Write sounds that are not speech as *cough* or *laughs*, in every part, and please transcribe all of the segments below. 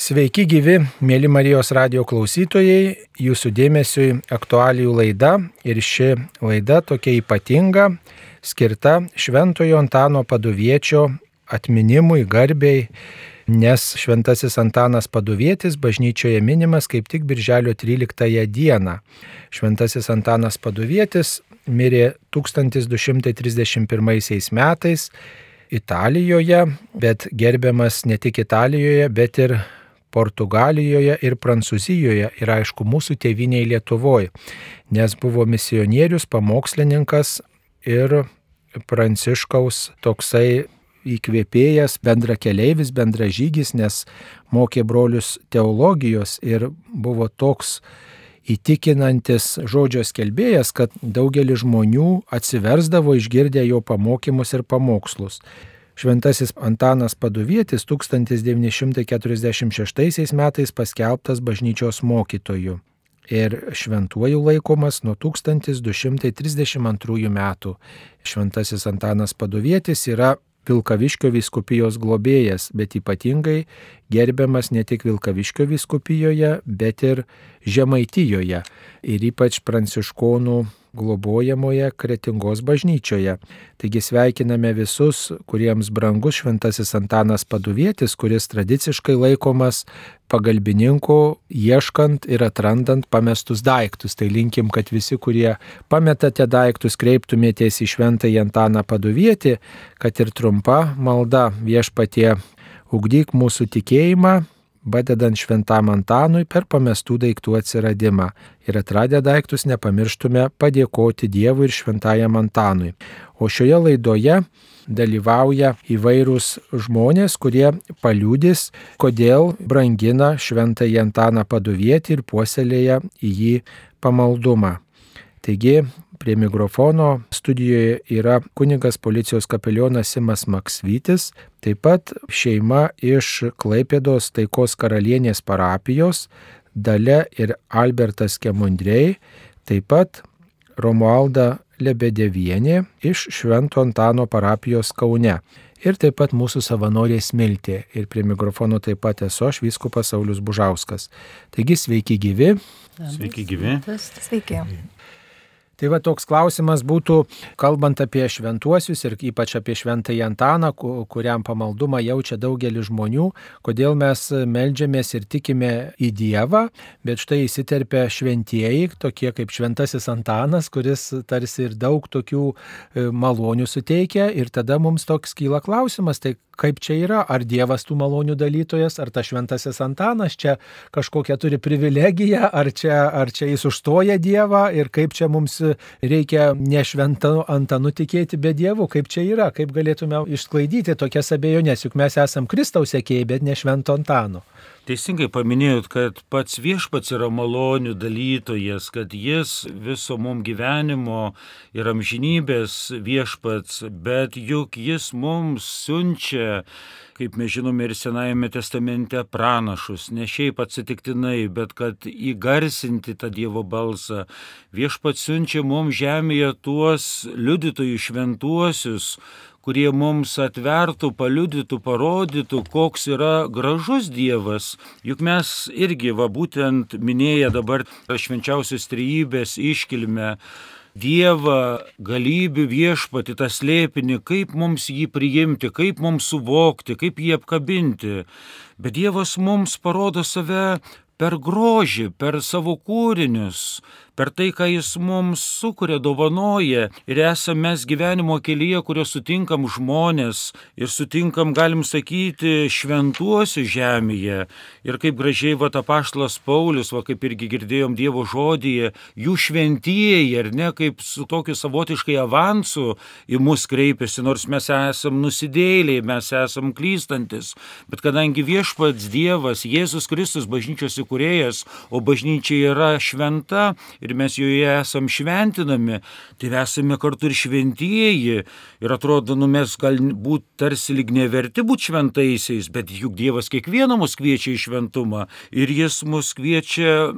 Sveiki gyvi, mėly Marijos radio klausytojai, jūsų dėmesiui aktualijų laida ir ši laida tokia ypatinga, skirta Šventojo Antano Paduviečio atminimui, garbiai, nes Šventasis Antanas Paduvietis bažnyčioje minimas kaip tik Birželio 13 dieną. Šventasis Antanas Paduvietis mirė 1231 metais Italijoje, bet gerbiamas ne tik Italijoje, bet ir Portugalijoje ir Prancūzijoje ir aišku mūsų tėviniai Lietuvoje, nes buvo misionierius, pamokslininkas ir Pranciškaus toksai įkvėpėjas, bendra keleivis, bendra žygis, nes mokė brolius teologijos ir buvo toks įtikinantis žodžio skelbėjas, kad daugelis žmonių atsiversdavo išgirdę jo pamokymus ir pamokslus. Šventasis Antanas Paduvietis 1946 metais paskelbtas bažnyčios mokytoju ir šventuoju laikomas nuo 1232 metų. Šventasis Antanas Paduvietis yra Vilkaviškio viskupijos globėjas, bet ypatingai gerbiamas ne tik Vilkaviškio viskupijoje, bet ir Žemaitijoje ir ypač pranciškonų globojamoje Kretingos bažnyčioje. Taigi sveikiname visus, kuriems brangus šventasis Antanas Paduvietis, kuris tradiciškai laikomas pagalbininku, ieškant ir atrandant pamestus daiktus. Tai linkim, kad visi, kurie pametate daiktus, kreiptumėtės į šventąjį Antaną Paduvietį, kad ir trumpa malda viešpatie ugdyk mūsų tikėjimą padedant šventam Antanui per pamestų daiktų atsiradimą ir atradę daiktus nepamirštume padėkoti Dievui ir šventajam Antanui. O šioje laidoje dalyvauja įvairūs žmonės, kurie paliūdys, kodėl brangina šventąjį Antaną paduvietį ir puoselėja į jį pamaldumą. Taigi Prie mikrofono studijoje yra kunigas policijos kapelionas Simas Maksvytis, taip pat šeima iš Klaipėdos taikos karalienės parapijos, Dale ir Albertas Kemundrei, taip pat Romualda Lebedevienė iš Švento Antano parapijos Kaune. Ir taip pat mūsų savanorė Smiltė. Ir prie mikrofono taip pat esu aš, Vyskupas Saulis Bužauskas. Taigi sveiki gyvi. Sveiki gyvi. Sveiki. Tai va toks klausimas būtų, kalbant apie šventuosius ir ypač apie šventąjį Antaną, kuriam pamaldumą jaučia daugelis žmonių, kodėl mes melžiamės ir tikime į Dievą, bet štai įsiterpia šventieji, tokie kaip šventasis Antanas, kuris tarsi ir daug tokių e, malonių suteikia ir tada mums toks kyla klausimas, tai kaip čia yra, ar Dievas tų malonių dalytojas, ar ta šventasis Antanas čia kažkokią turi privilegiją, ar čia, ar čia jis užstoja Dievą ir kaip čia mums reikia ne šventą Antanu tikėti be Dievo, kaip čia yra, kaip galėtume išsklaidyti tokias abejonės, juk mes esame Kristaus sekėjai, bet ne švento Antano. Teisingai paminėjot, kad pats viešpats yra malonių dalytojas, kad jis viso mums gyvenimo ir amžinybės viešpats, bet juk jis mums siunčia kaip mes žinome ir Senajame testamente pranašus, ne šiaip atsitiktinai, bet kad įgarsinti tą Dievo balsą. Viešpats siunčia mums žemėje tuos liudytojų šventuosius, kurie mums atvertų, paliudytų, parodytų, koks yra gražus Dievas. Juk mes irgi, va būtent minėję dabar švenčiausios trejybės iškilmę, Dievą, galybių viešpati, tą slėpinį, kaip mums jį priimti, kaip mums suvokti, kaip jį apkabinti. Bet Dievas mums parodo save per grožį, per savo kūrinius, per tai, ką Jis mums sukuria, dovanoja ir esame mes gyvenimo kelyje, kurio sutinkam žmonės ir sutinkam, galim sakyti, šventuosius žemėje. Ir kaip gražiai va ta paštlas Paulius, va kaip irgi girdėjom Dievo žodyje, jų šventieji, ar ne, kaip su tokiu savotiškai avansu į mus kreipiasi, nors mes esam nusidėliai, mes esam klystantis. Bet kadangi viešpats Dievas, Jėzus Kristus, bažnyčios įkūrėjas, o bažnyčia yra šventa ir mes joje esam šventinami, tai esame kartu ir šventieji. Ir atrodo, nu mes galbūt tarsi lyg neverti būti šventaisiais, bet juk Dievas kiekvieną mus kviečia į šventumą ir jis mus kviečia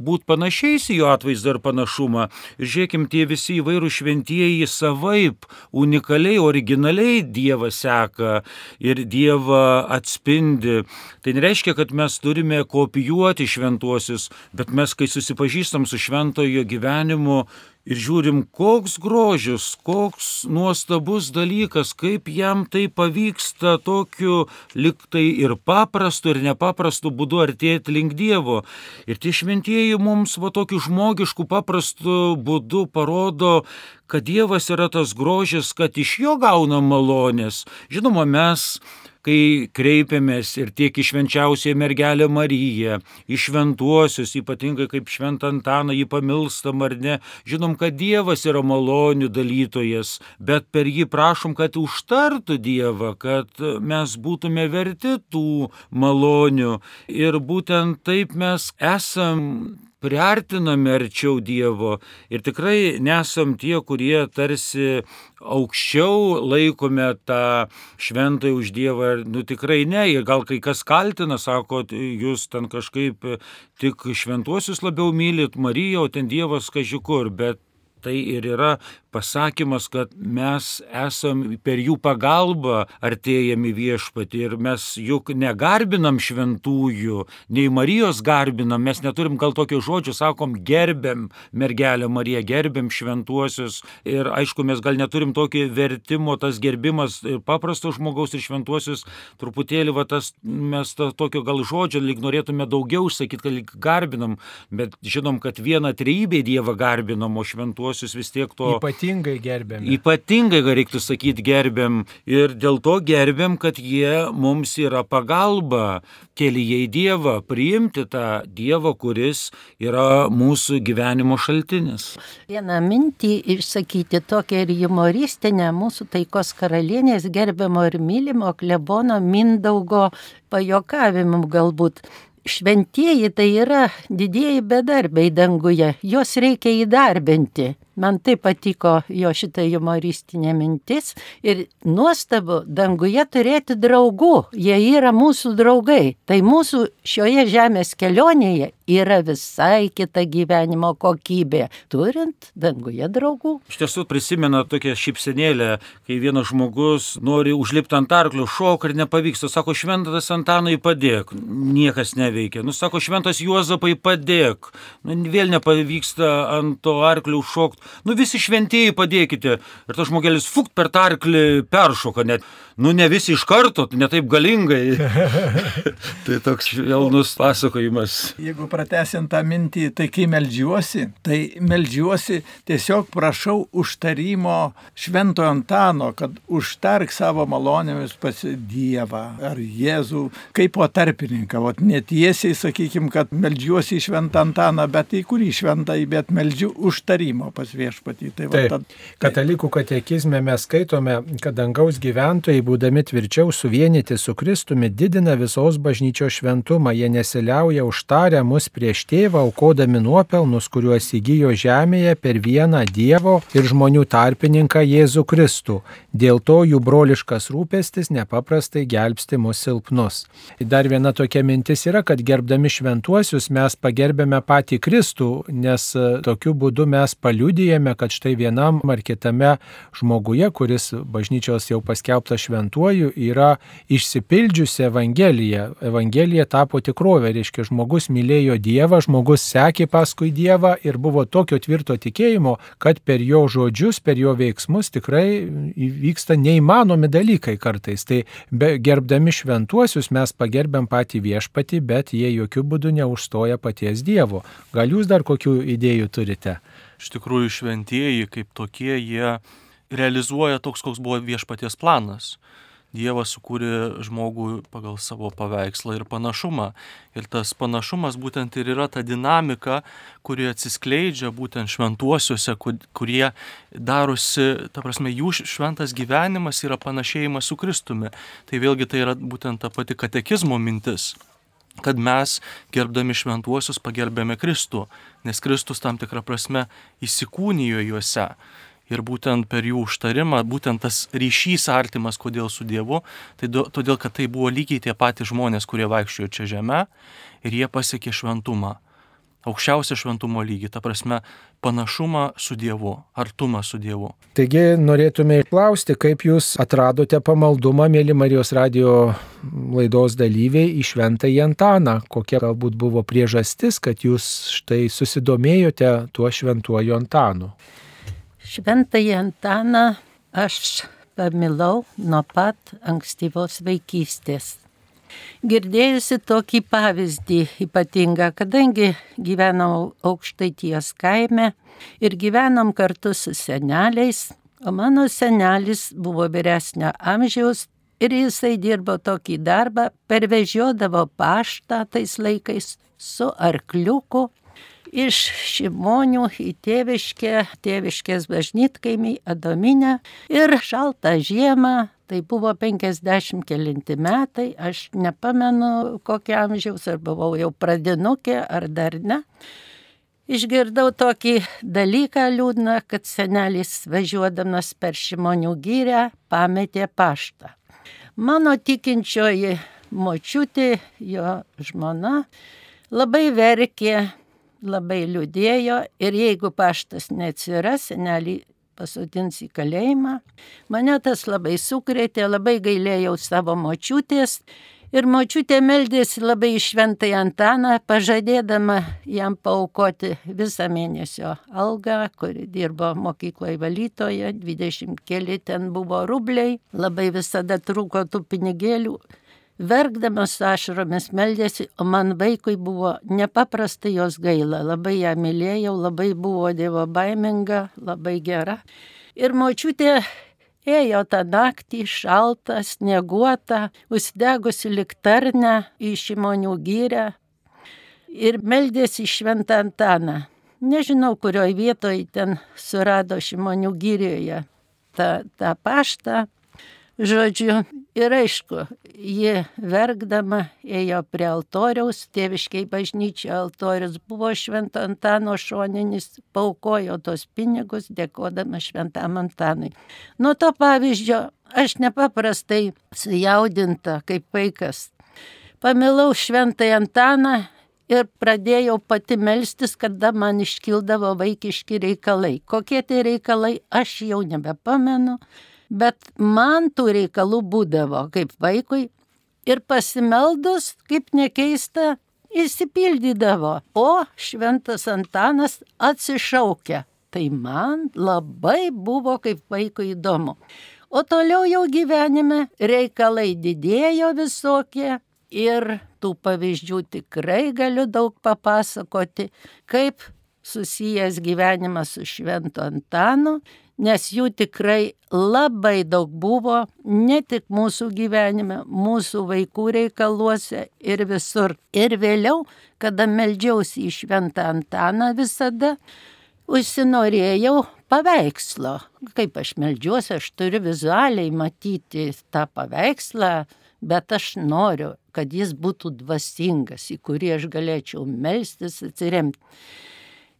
būti panašiais į jo atvaizdą ir panašumą. Ir žiūrėkim, tie visi įvairūs šventieji savaip, unikaliai, originaliai Dievą seka ir Dievą atspindi. Tai nereiškia, kad mes turime kopijuoti šventuosius, bet mes, kai susipažįstam su šventojo gyvenimu, ir žiūrim, koks grožis, koks nuostabus dalykas, kaip jam tai pavyksta tokiu liktai ir paprastu, ir nepaprastu būdu artėti link Dievo. Ir tie šventieji mums va tokiu žmogišku, paprastu būdu parodo, kad Dievas yra tas grožis, kad iš jo gaunam malonės. Žinoma, mes kai kreipiamės ir tiek į švenčiausią mergelę Mariją, į šventuosius, ypatingai kaip šventą Antaną jį pamilstam ar ne, žinom, kad Dievas yra malonių dalytojas, bet per jį prašom, kad užtartų Dievą, kad mes būtume verti tų malonių. Ir būtent taip mes esam priartiname arčiau Dievo ir tikrai nesam tie, kurie tarsi aukščiau laikome tą šventąjį už Dievą. Nu tikrai ne, ir gal kai kas kaltina, sako, jūs ten kažkaip tik šventuosius labiau mylit Mariją, o ten Dievas kažkur, bet tai ir yra pasakymas, kad mes esam per jų pagalbą artėjami viešpati ir mes juk negarbinam šventųjų, nei Marijos garbinam, mes neturim gal tokio žodžio, sakom, gerbėm mergelę Mariją, gerbėm šventuosius ir aišku, mes gal neturim tokio vertimo, tas gerbimas paprasto žmogaus ir šventuosius, truputėlį va tas, mes to, tokio gal žodžio lyg norėtume daugiau sakyti, kad lyg garbinam, bet žinom, kad vieną trejybę Dievą garbinam, o šventuosius vis tiek to... Ypatingai gerbėm. Ypatingai, reiktų sakyti, gerbėm. Ir dėl to gerbėm, kad jie mums yra pagalba kelyje į Dievą, priimti tą Dievą, kuris yra mūsų gyvenimo šaltinis. Vieną mintį išsakyti tokią ir humoristinę mūsų taikos karalienės gerbiamo ir mylimo klebono Mindaugo pajokavimų galbūt. Šventieji tai yra didieji bedarbiai danguje, juos reikia įdarbinti. Man tai patiko jo šitą humoristinė mintis ir nuostabu danguje turėti draugų, jie yra mūsų draugai. Tai mūsų šioje žemės kelionėje yra visai kita gyvenimo kokybė, turint danguje draugų. Iš tiesų prisimena tokią šypsenėlę, kai vienas žmogus nori užlipti ant arklio, šok ir nepavyksta, sako šventas Antanai padėk, niekas neveikia, nu sako šventas Juozapai padėk, nu, vėl nepavyksta ant to arklio užšokti nu visi šventieji padėkite. Ir tas žmogelis fukt per tarklį peršoka net. Nu ne visi iš karto, ne taip galingai. *laughs* tai toks jaunus pasakojimas. Jeigu pratesiant tą mintį, tai kai melžiuosi, tai melžiuosi tiesiog prašau užtarimo šventojo Antano, kad užtark savo malonėmis pas Dievą ar Jėzų kaip po tarpininką. Vat netiesiai sakykime, kad melžiuosi į šventą Antaną, bet į kurį šventąjį, bet melžiu užtarimo pas viešpatį. Tai, Taip, tad. Katalikų katekizme mes skaitome, kad dangaus gyventojai, būdami tvirčiau suvienyti su Kristumi, didina visos bažnyčios šventumą, jie nesiliauja užtarę mus prieš tėvą, aukodami nuopelnus, kuriuos įgyjo žemėje per vieną Dievo ir žmonių tarpininką Jėzų Kristų. Dėl to jų broliškas rūpestis nepaprastai gelbsti mus silpnus. Dar viena tokia mintis yra, kad gerbdami šventuosius mes pagerbėme patį Kristų, nes tokiu būdu mes paliudijame, girdėjome, kad štai vienam ar kitame žmoguje, kuris bažnyčios jau paskelbtas šventuoju, yra išsipildžiusi Evangelija. Evangelija tapo tikrovė, reiškia, žmogus mylėjo Dievą, žmogus sekė paskui Dievą ir buvo tokio tvirto tikėjimo, kad per jo žodžius, per jo veiksmus tikrai įvyksta neįmanomi dalykai kartais. Tai gerbdami šventuosius mes pagerbėm patį viešpatį, bet jie jokių būdų neužstoja paties Dievo. Gal jūs dar kokių idėjų turite? Iš tikrųjų šventieji kaip tokie, jie realizuoja toks, koks buvo viešpaties planas. Dievas sukūrė žmogų pagal savo paveikslą ir panašumą. Ir tas panašumas būtent ir yra ta dinamika, kuri atsiskleidžia būtent šventuosiuose, kurie darosi, ta prasme, jų šventas gyvenimas yra panašėjimas su Kristumi. Tai vėlgi tai yra būtent ta pati katekizmo mintis kad mes, gerbdami šventuosius, pagerbėme Kristų, nes Kristus tam tikrą prasme įsikūnijo juose. Ir būtent per jų užtarimą, būtent tas ryšys artimas, kodėl su Dievu, tai do, todėl, kad tai buvo lygiai tie patys žmonės, kurie vaikščiojo čia žemė ir jie pasiekė šventumą. Aukščiausią šventumo lygį, ta prasme panašumą su Dievu, artumą su Dievu. Taigi norėtume klausti, kaip jūs atradote pamaldumą, mėly Marijos radio laidos dalyviai, į Šventąjį Antaną. Kokia galbūt buvo priežastis, kad jūs štai susidomėjote tuo Šventuoju Antanu? Šventąjį Antaną aš pamilau nuo pat ankstyvos vaikystės girdėjusi tokį pavyzdį ypatingą, kadangi gyvenau aukštaities kaime ir gyvenom kartu su seneliais, o mano senelis buvo vyresnio amžiaus ir jisai dirbo tokį darbą, pervežiodavo paštą tais laikais su arkliuku iš šimonių į tėviškę, tėviškės bažnytkaimį, Adominę ir šaltą žiemą Tai buvo 50 kelinti metai, aš nepamenu kokią amžiaus, ar buvau jau pradinukė, ar dar ne. Išgirdau tokį dalyką liūdną, kad senelis važiuodamas per Šimonių gyrę pametė paštą. Mano tikinčioji močiutė, jo žmona, labai verkė, labai liūdėjo ir jeigu paštas neatsiras, senelį pasodins į kalėjimą. Mane tas labai sukrėtė, labai gailėjau savo močiutės. Ir močiutė meldėsi labai šventai Antaną, pažadėdama jam paukoti visą mėnesio algą, kuri dirbo mokykloje valytoje, 20 keli ten buvo rubliai, labai visada trūko tų pinigėlių verkdamas ašaromis meldėsi, o man vaikui buvo nepaprastai jos gaila, labai ją mylėjau, labai buvo Dievo baiminga, labai gera. Ir močiutė ėjo tą naktį šaltą, snieguotą, uždegusi liktarnę į šimonių gyrę ir meldėsi šventą Antaną. Nežinau, kurioje vietoje ten surado šimonių gyrioje tą, tą paštą, Žodžiu, ir aišku, ji verkdama ėjo prie altoriaus, tėviškiai bažnyčio altorius buvo švento Antano šoninis, paukojo tos pinigus, dėkodama šventam Antanui. Nuo to pavyzdžio aš nepaprastai sujaudinta kaip vaikas. Pamilau šventai Antaną ir pradėjau pati melstis, kada man iškildavo vaikiški reikalai. Kokie tai reikalai, aš jau nebepamenu bet man tų reikalų būdavo kaip vaikui ir pasimeldus, kaip nekeista, įsipildydavo. O šventas Antanas atsišaukia. Tai man labai buvo kaip vaikui įdomu. O toliau jau gyvenime reikalai didėjo visokie ir tų pavyzdžių tikrai galiu daug papasakoti, kaip susijęs gyvenimas su Šventu Antanu, nes jų tikrai labai daug buvo, ne tik mūsų gyvenime, mūsų vaikų reikaluose ir visur. Ir vėliau, kada meldžiausi į Šventą Antaną visada, užsinorėjau paveikslo. Kaip aš meldžiuosi, aš turiu vizualiai matyti tą paveikslą, bet aš noriu, kad jis būtų dvasingas, į kurį aš galėčiau melstis, atsiremti.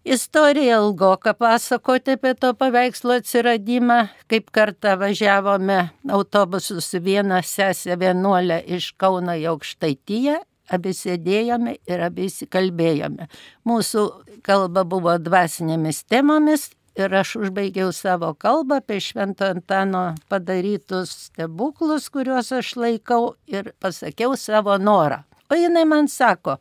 Istorija ilgoka pasakoti apie to paveikslo atsiradimą, kaip kartą važiavome autobusu su viena sesė vienuolė iš Kauno į Aukštaityje, abi sėdėjome ir abi įsikalbėjome. Mūsų kalba buvo dvasinėmis temomis ir aš užbaigiau savo kalbą apie Švento Antano padarytus stebuklus, kuriuos aš laikau ir pasakiau savo norą. O jinai man sako,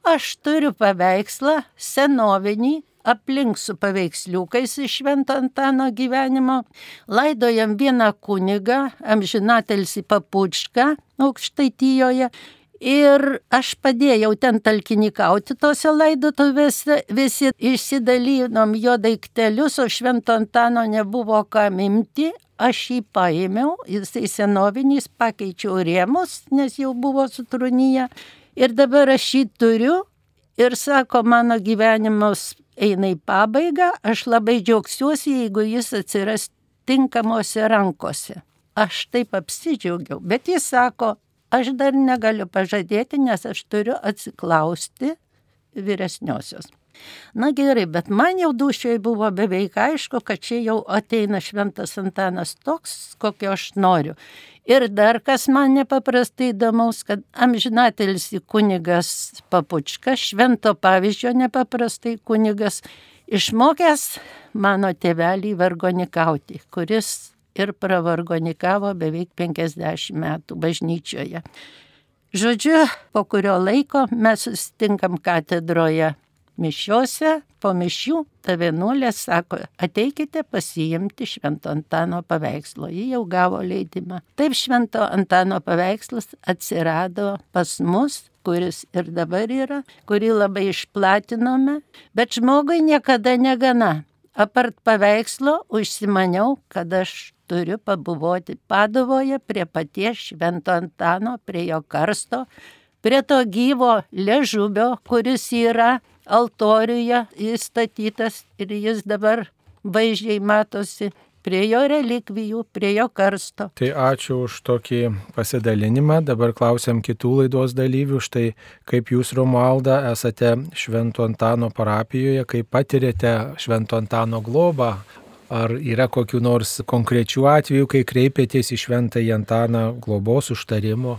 Aš turiu paveikslą senovinį, aplink su paveiksliukais iš Švento Antano gyvenimo. Laidojam vieną kunigą, amžinatelsi papučką aukštaityjoje. Ir aš padėjau ten talkinikauti tose laidotuvėse, visi išsidalinom jo daiktelius, o Švento Antano nebuvo ką imti, aš jį paėmiau, jisai senovinis, pakeičiau rėmus, nes jau buvo sutrūnyje Ir dabar aš jį turiu ir sako, mano gyvenimas eina į pabaigą, aš labai džiaugsiuosi, jeigu jis atsiras tinkamuose rankose. Aš taip apsidžiaugiau, bet jis sako, aš dar negaliu pažadėti, nes aš turiu atsiklausti vyresniosios. Na gerai, bet man jau dušiai buvo beveik aišku, kad čia jau ateina šventas Antanas toks, kokio aš noriu. Ir dar kas man nepaprastai įdomaus, kad amžinatelis kunigas papučkas, švento pavyzdžio nepaprastai kunigas, išmokęs mano tėvelį vargonikauti, kuris ir pravargonikavo beveik 50 metų bažnyčioje. Žodžiu, po kurio laiko mes susitinkam katedroje mišiuose, po mišių ta vienuolė sako, ateikite pasiimti Švento Antano paveikslo. Ji jau gavo leidimą. Taip Švento Antano paveikslas atsirado pas mus kuris ir dabar yra, kurį labai išplatinome, bet žmogui niekada negana. Apart paveikslo užsimaniau, kad aš turiu pabuvoti Padovoje prie paties Švento Antano, prie jo karsto, prie to gyvo ležubio, kuris yra altoriuje įstatytas ir jis dabar vaizdžiai matosi prie jo relikvijų, prie jo karsto. Tai ačiū už tokį pasidalinimą. Dabar klausiam kitų laidos dalyvių. Štai kaip jūs, Romualda, esate Švento Antano parapijoje, kaip patirėte Švento Antano globą. Ar yra kokiu nors konkrečių atvejų, kai kreipėtės į Šventąjį Antaną globos užtarimo?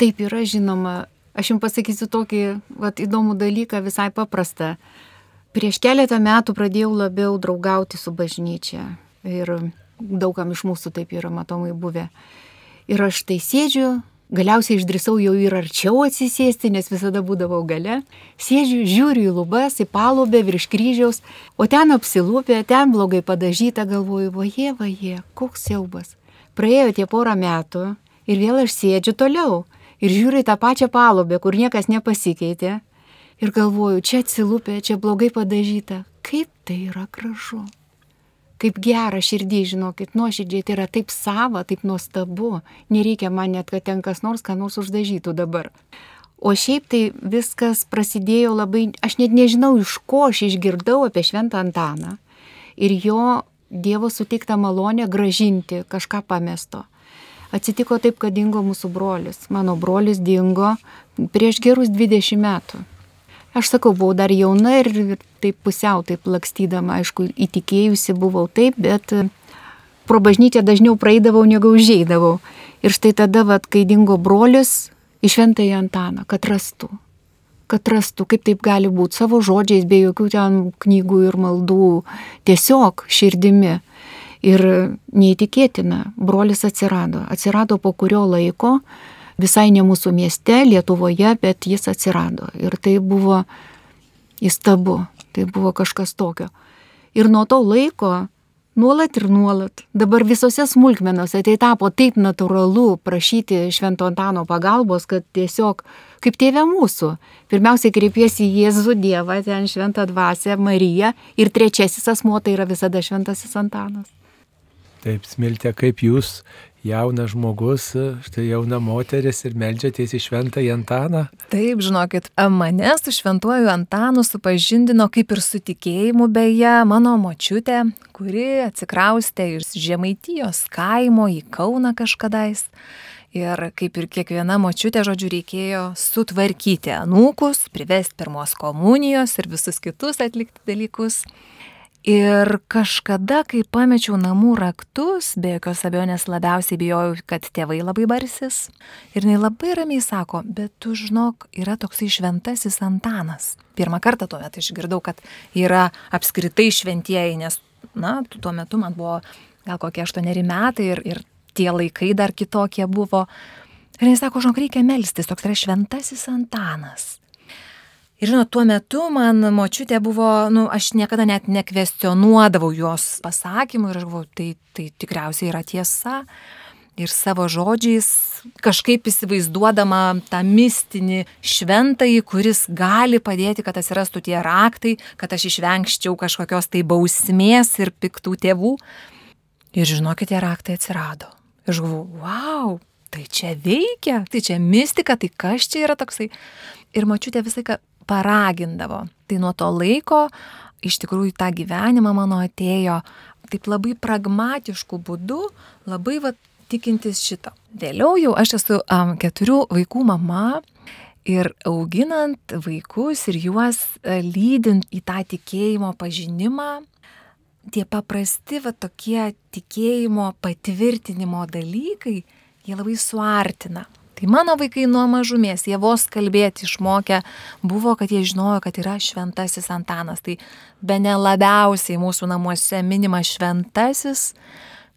Taip yra žinoma. Aš jums pasakysiu tokį vat, įdomų dalyką, visai paprastą. Prieš keletą metų pradėjau labiau draugauti su bažnyčia ir daugam iš mūsų taip yra matomai buvę. Ir aš tai sėdžiu, galiausiai išdrisau jau ir arčiau atsisėsti, nes visada būdavau gale. Sėdžiu, žiūriu į lubas, į palubę virš kryžiaus, o ten apsilūpė, ten blogai padažyta, galvoju, vaje, vaje, koks siaubas. Praėjo tie porą metų ir vėl aš sėdžiu toliau ir žiūriu į tą pačią palubę, kur niekas nepasikeitė. Ir galvoju, čia atsilūpė, čia blogai padažyta. Kaip tai yra gražu kaip gera širdį, žinokit, nuoširdžiai tai yra taip sava, taip nuostabu. Nereikia man net, kad ten kas nors ką nors uždažytų dabar. O šiaip tai viskas prasidėjo labai, aš net nežinau, iš ko aš išgirdau apie Šventą Antaną ir jo Dievo suteiktą malonę gražinti kažką pamesto. Atsitiko taip, kad dingo mūsų brolis. Mano brolis dingo prieš gerus 20 metų. Aš sakau, buvau dar jauna ir taip pusiau, taip lakstydama, aišku, įtikėjusi buvau taip, bet pro bažnyčią dažniau praeidavau, negu užžeidavau. Ir štai tada, vat, kai dingo brolius, išventai Antaną, kad rastų. Kad rastų, kaip taip gali būti, savo žodžiais, be jokių ten knygų ir maldų, tiesiog širdimi. Ir neįtikėtina, brolis atsirado. Atsirado po kurio laiko, visai ne mūsų mieste, Lietuvoje, bet jis atsirado. Ir tai buvo įstabu, tai buvo kažkas tokio. Ir nuo to laiko nuolat ir nuolat, dabar visose smulkmenose tai tapo taip natūralu prašyti Švento Antano pagalbos, kad tiesiog kaip tėvė mūsų. Pirmiausiai kreipiesi į Jėzų Dievą, ten Šventą Dvasę, Mariją ir trečiasis asmuo tai yra visada Šventasis Antanas. Taip, smiltė, kaip jūs jaunas žmogus, štai jauna moteris ir melžiatės į šventąjį Antaną? Taip, žinokit, mane su šventuoju Antanu supažindino kaip ir su tikėjimu beje mano močiutė, kuri atsikraustė iš Žemaitijos kaimo į Kauną kažkadais. Ir kaip ir kiekviena močiutė, žodžiu, reikėjo sutvarkyti anūkus, privesti pirmos komunijos ir visus kitus atlikti dalykus. Ir kažkada, kai pamečiau namų raktus, be jokios abejonės labiausiai bijojau, kad tėvai labai barsis. Ir jinai labai ramiai sako, bet tu žinok, yra toksai šventasis Antanas. Pirmą kartą tuo metu išgirdau, kad yra apskritai šventieji, nes, na, tuo metu man buvo gal kokie aštuoneri metai ir, ir tie laikai dar kitokie buvo. Ir jis sako, žinok, reikia melstis, toks yra šventasis Antanas. Ir žinot, tuo metu man močiutė buvo, nu, aš niekada net nekvestionuodavau jos pasakymų ir aš galvoju, tai, tai tikriausiai yra tiesa. Ir savo žodžiais kažkaip įsivaizduodama tą mistinį šventąjį, kuris gali padėti, kad atsirastų tie raktai, kad aš išvengščiau kažkokios tai bausmės ir piktų tėvų. Ir žinokit, tie raktai atsirado. Ir aš galvoju, wow, tai čia veikia, tai čia mistika, tai kas čia yra toksai. Ir mačiutė visą laiką paragindavo. Tai nuo to laiko iš tikrųjų tą gyvenimą mano atėjo taip labai pragmatiškų būdų, labai va, tikintis šito. Vėliau jau aš esu um, keturių vaikų mama Ir auginant vaikus ir juos e, lydint į tą tikėjimo pažinimą, tie paprasti va tokie tikėjimo patvirtinimo dalykai, jie labai suartina. Tai mano vaikai nuo mažumės, jie vos kalbėti išmokę buvo, kad jie žinojo, kad yra šventasis Antanas. Tai be ne labiausiai mūsų namuose minimas šventasis.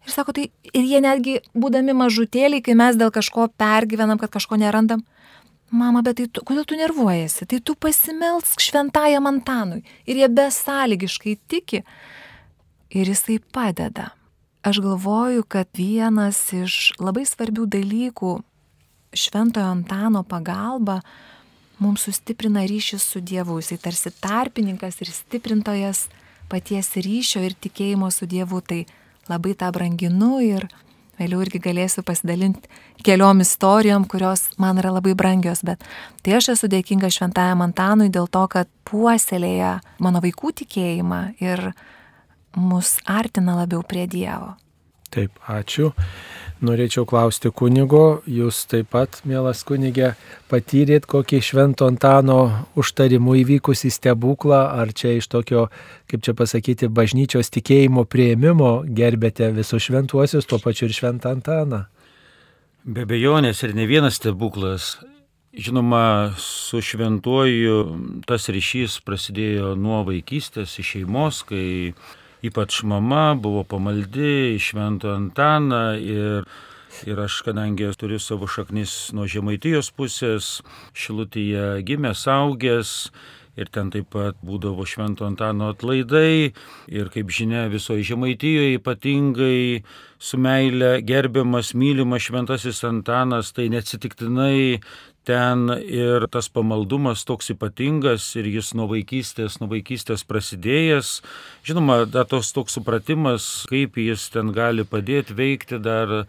Ir sako, tai ir jie netgi, būdami mažutėliai, kai mes dėl kažko pergyvenam, kad kažko nerandam, mama, bet tai tu, kodėl tu nervuojasi, tai tu pasimelsk šventajam Antanui. Ir jie besąlygiškai tiki. Ir jisai padeda. Aš galvoju, kad vienas iš labai svarbių dalykų Šventojo Antano pagalba mums sustiprina ryšį su Dievu. Jisai tarsi tarpininkas ir stiprintojas paties ryšio ir tikėjimo su Dievu. Tai labai tą branginu ir vėliau irgi galėsiu pasidalinti keliom istorijom, kurios man yra labai brangios. Bet tai aš esu dėkinga Šventajam Antanui dėl to, kad puoselėja mano vaikų tikėjimą ir mus artina labiau prie Dievo. Taip, ačiū. Norėčiau klausti kunigo, jūs taip pat, mielas kunigė, patyrėt kokį švento Antano užtarimų įvykusį stebuklą, ar čia iš tokio, kaip čia pasakyti, bažnyčios tikėjimo prieimimo gerbėte visus šventuosius, tuo pačiu ir šventą Antaną? Be bejonės ir ne vienas stebuklas. Žinoma, su šventuoju tas ryšys prasidėjo nuo vaikystės, iš šeimos, kai ypač mama buvo pamaldi Šventą Antaną ir Ir aš, kadangi turiu savo šaknis nuo Žemaitijos pusės, Šilutyje gimęs, augęs, ir ten taip pat būdavo Švento Antano atlaidai ir kaip žinia visoje Žemaitijoje ypatingai su meile gerbiamas, mylimas Šventasis Antanas, tai neatsitiktinai ten ir tas pamaldumas toks ypatingas ir jis nuo vaikystės, nuo vaikystės prasidėjęs. Žinoma, da, tos toks supratimas, kaip jis ten gali padėti veikti dar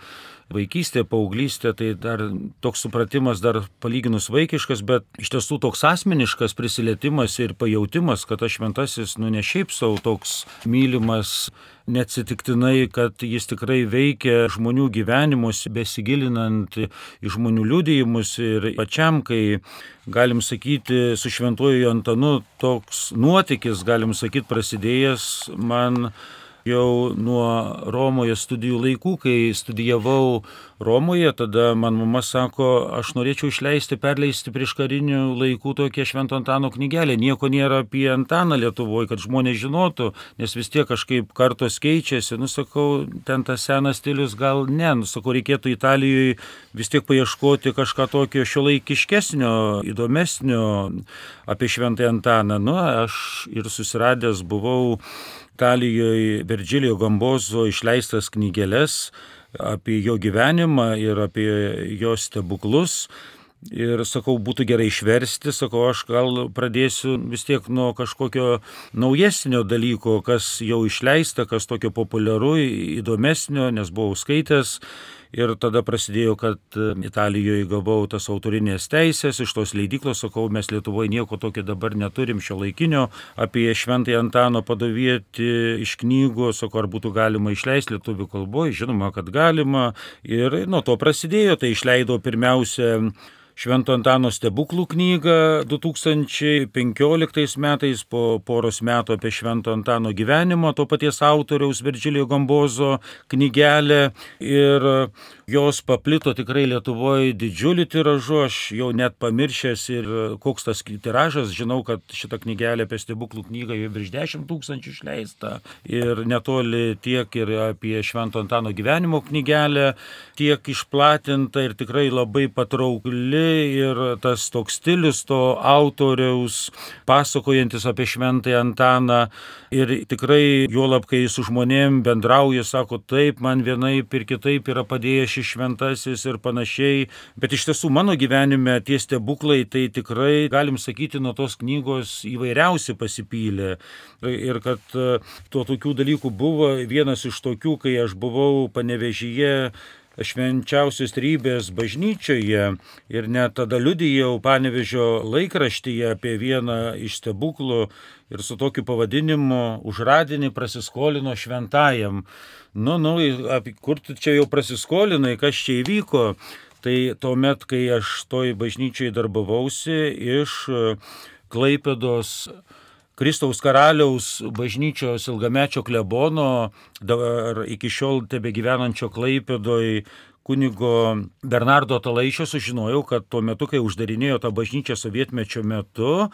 vaikystė, paauglystė, tai dar toks supratimas dar palyginus vaikiškas, bet iš tiesų toks asmeniškas prisilietimas ir pajautimas, kad aš šventasis, nu ne šiaip savo toks mylimas, neatsitiktinai, kad jis tikrai veikia žmonių gyvenimus, besigilinant į žmonių liūdėjimus ir pačiam, kai galim sakyti, su šventuoju Antanu toks nuotykis, galim sakyti, prasidėjęs man jau nuo Romoje studijų laikų, kai studijavau Romoje, tada man mama sako, aš norėčiau išleisti, perleisti prieš karinių laikų tokią Švento Antano knygelę. Nieko nėra apie Antaną Lietuvoje, kad žmonės žinotų, nes vis tiek kažkaip kartos keičiasi. Nusakau, ten tas senas stilius gal ne, nusakau, reikėtų Italijoje vis tiek paieškoti kažką tokio šio laikiškesnio, įdomesnio apie Šventąją Antaną. Nu, aš ir susiradęs buvau Italijoje Virgilio Gambozo išleistas knygelės apie jo gyvenimą ir apie jo stebuklus. Ir sakau, būtų gerai išversti, sakau, aš gal pradėsiu vis tiek nuo kažkokio naujesnio dalyko, kas jau išleista, kas tokio populiaru, įdomesnio, nes buvau skaitęs Ir tada prasidėjo, kad Italijoje gavau tas autorinės teisės, iš tos leidyklos sakau, mes Lietuvoje nieko tokio dabar neturim šio laikinio, apie Šventąją Antano padavieti iš knygų, sakau, ar būtų galima išleisti lietuvių kalboje, žinoma, kad galima. Ir nuo to prasidėjo, tai išleido pirmiausia Švento Antano stebuklų knygą 2015 metais po poros metų apie Švento Antano gyvenimą, to paties autoriaus Virgilio Gambozo knygelę. Ir jos paplito tikrai Lietuvoje didžiulį tiražu, aš jau net pamiršęs ir koks tas tiražas, žinau, kad šitą knygelę apie stebuklų knygą jau virš 10 tūkstančių išleista. Ir netoli tiek ir apie Švento Antano gyvenimo knygelę, tiek išplatinta ir tikrai labai patraukli ir tas toks stilius to autoriaus pasakojantis apie šventąją Antaną. Ir tikrai juolab, kai su žmonėm bendrauja, sako, taip, man vienaip ir kitaip yra padėjęs šis šventasis ir panašiai, bet iš tiesų mano gyvenime tie stebuklai tai tikrai, galim sakyti, nuo tos knygos įvairiausi pasipylė. Ir kad tuo tokių dalykų buvo vienas iš tokių, kai aš buvau panevežyje švenčiausios trybės bažnyčioje ir net tada liudijau Panevežio laikraštyje apie vieną iš stebuklų ir su tokiu pavadinimu užradinį prasiskolino šventajam. Nu, nu, kur tu čia jau prasiskolinai, kas čia įvyko? Tai tuomet, kai aš toj bažnyčiai darbavausi iš Klaipėdos Kristaus karaliaus bažnyčios ilgamečio klebono, dar iki šiol tebe gyvenančio Klaipėdoj kunigo Bernardo Talaišio sužinojau, kad tuo metu, kai uždarinėjo tą bažnyčią sovietmečio metu,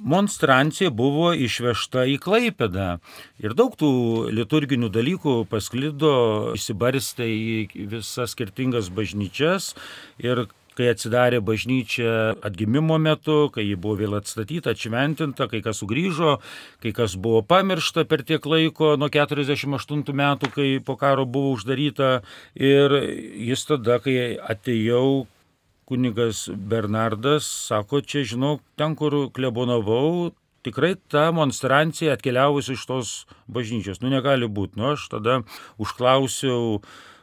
monstrancija buvo išvežta į Klaipėdą. Ir daug tų liturginių dalykų pasklido, įsibarstė į visas skirtingas bažnyčias. Ir kai atsidarė bažnyčia atgimimo metu, kai ji buvo vėl atstatyta, atšventinta, kai kas sugrįžo, kai kas buvo pamiršta per tiek laiko, nuo 48 metų, kai po karo buvo uždaryta. Ir jis tada, kai atėjau, kunigas Bernardas sako, čia žinau, ten, kur klebonavau, tikrai ta monstrancija atkeliavusi iš tos bažnyčios. Nu, negali būti. Nu, aš tada užklausiau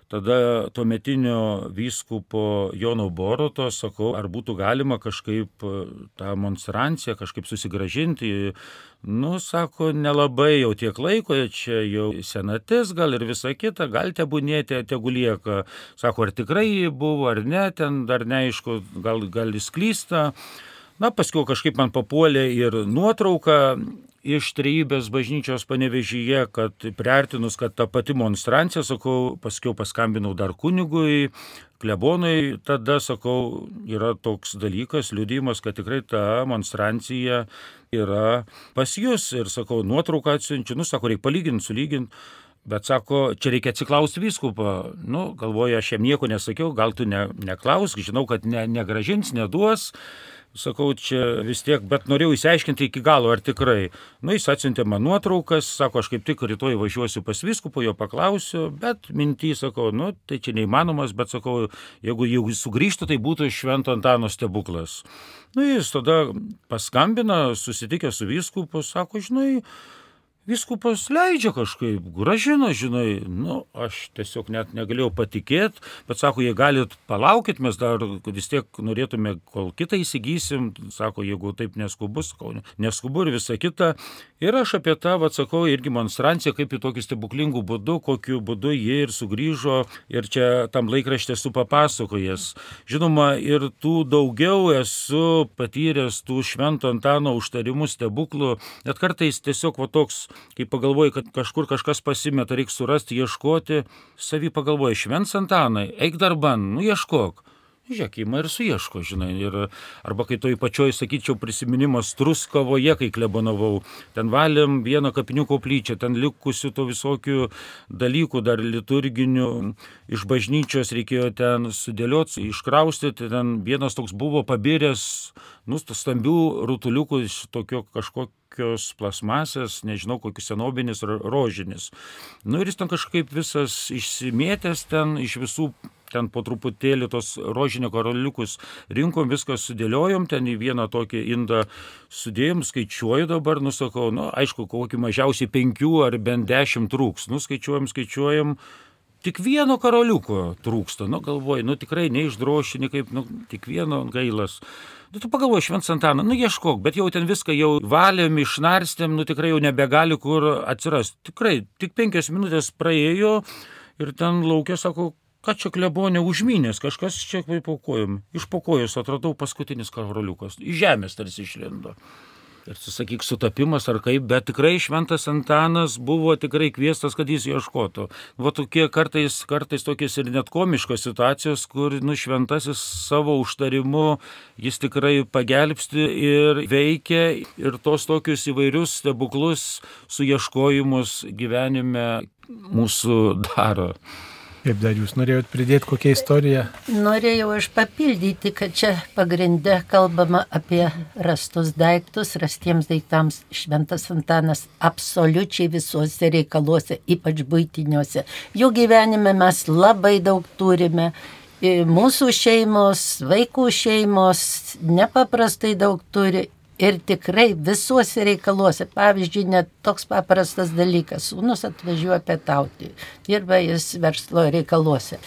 tada tuometinio vyskupo Jono Boroto, sakau, ar būtų galima kažkaip e, tą monstranciją kažkaip susigražinti. Nu, sako, nelabai jau tiek laiko, čia jau senatis gal ir visa kita, gal tebūnėti, tegu lieka. Sako, ar tikrai buvo, ar ne, ten dar neaišku, gal, gal įsklysta. Na, paskui kažkaip man papuolė ir nuotrauka iš trejybės bažnyčios panevežyje, kad priartinus, kad ta pati monstrancija, sakau, paskiau paskambinau dar kunigui, klebonai, tada, sakau, yra toks dalykas, liudimas, kad tikrai ta monstrancija yra pas jūs ir, sakau, nuotrauką atsiunčiu, nu, sako, reikia palyginti, sulyginti. Bet sako, čia reikia atsiklausti vyskupą. Nu, galvoju, aš jam nieko nesakiau, gal tu ne, neklausk, žinau, kad ne, negražins, neduos sakau, čia vis tiek, bet norėjau įsiaiškinti iki galo, ar tikrai. Nu, jis atsiuntė man nuotraukas, sako, aš kaip tik rytoj važiuosiu pas viskupo, jo paklausiu, bet mintį sakau, nu, tai čia neįmanomas, bet sakau, jeigu jau sugrįžtų, tai būtų švento Antano stebuklas. Nu, jis tada paskambina, susitikė su viskupu, sako, žinai, viskupas leidžia kažkaip, gražina, žinai, nu, aš tiesiog net negalėjau patikėti, bet sako, jei galit palaukit, mes dar vis tiek norėtume, kol kitą įsigysim, sako, jeigu taip neskubus, neskubu ir visa kita. Ir aš apie tą, atsakau, irgi monstranciją, kaip į tokį stebuklingų būdų, kokiu būdu jie ir sugrįžo ir čia tam laikraštė esu papasakojęs. Žinoma, ir tų daugiau esu patyręs tų švento Antano užtarimų stebuklų, net kartais tiesiog va toks kai pagalvoji, kad kažkur kažkas pasimeta, reikia surasti, ieškoti, savį pagalvoji, švents Antanai, eik darban, nu ieškok. Žiūrėk, įma ir suieško, žinai. Ir, arba kai toj pačioj, sakyčiau, prisiminimas Truskavoje, kai klebonavau, ten valėm vieną kapinių koplyčią, ten likusių to visokių dalykų, dar liturginių, iš bažnyčios reikėjo ten sudėlioti, iškraustyti, ten vienas toks buvo pabiręs, nu, stambių rutuliukų, tokio kažkokio kokios plasmasės, nežinau, kokius senobinis rožinis. Nu ir jis ten kažkaip visas išsimėtęs ten iš visų ten po truputėlį tos rožinio karoliukus rinkom, viską sudėliojom, ten į vieną tokį indą sudėjom, skaičiuoju dabar, nusakau, nu, aišku, kokį mažiausiai penkių ar bent dešimt trūks, nuskaičiuojam, skaičiuojam. Tik vieno karoliuko trūksta, nu galvoju, nu tikrai neišdroši, kaip, nu tik vieno gailas. Nu, tu pagalvoji, Šventas Antanas, nu ieškok, bet jau ten viską jau valėm, išnarstėm, nu tikrai jau nebegali kur atsirasti. Tikrai, tik penkias minutės praėjo ir ten laukė, sako, ką čia klebonė užmynės, kažkas čia paukojom. Iš pokojus atradau paskutinis karoliukas, iš žemės tarsi išlindo ir sakyk sutapimas ar kaip, bet tikrai šventas Antanas buvo tikrai kvieštas, kad jis ieškotų. Va tokie kartais, kartais tokios ir net komiškos situacijos, kur nu šventasis savo užtarimu jis tikrai pagelbsti ir veikia ir tos tokius įvairius stebuklus su ieškojimus gyvenime mūsų daro. Kaip dar jūs norėjot pridėti kokią istoriją? Norėjau aš papildyti, kad čia pagrindė kalbama apie rastus daiktus, rastiems daiktams šventas Antanas absoliučiai visuose reikaluose, ypač būtiniuose. Jų gyvenime mes labai daug turime. Mūsų šeimos, vaikų šeimos nepaprastai daug turi Ir tikrai visuose reikaluose, pavyzdžiui, net toks paprastas dalykas, sūnus atvažiuoja pietauti, dirba jis verslo reikaluose.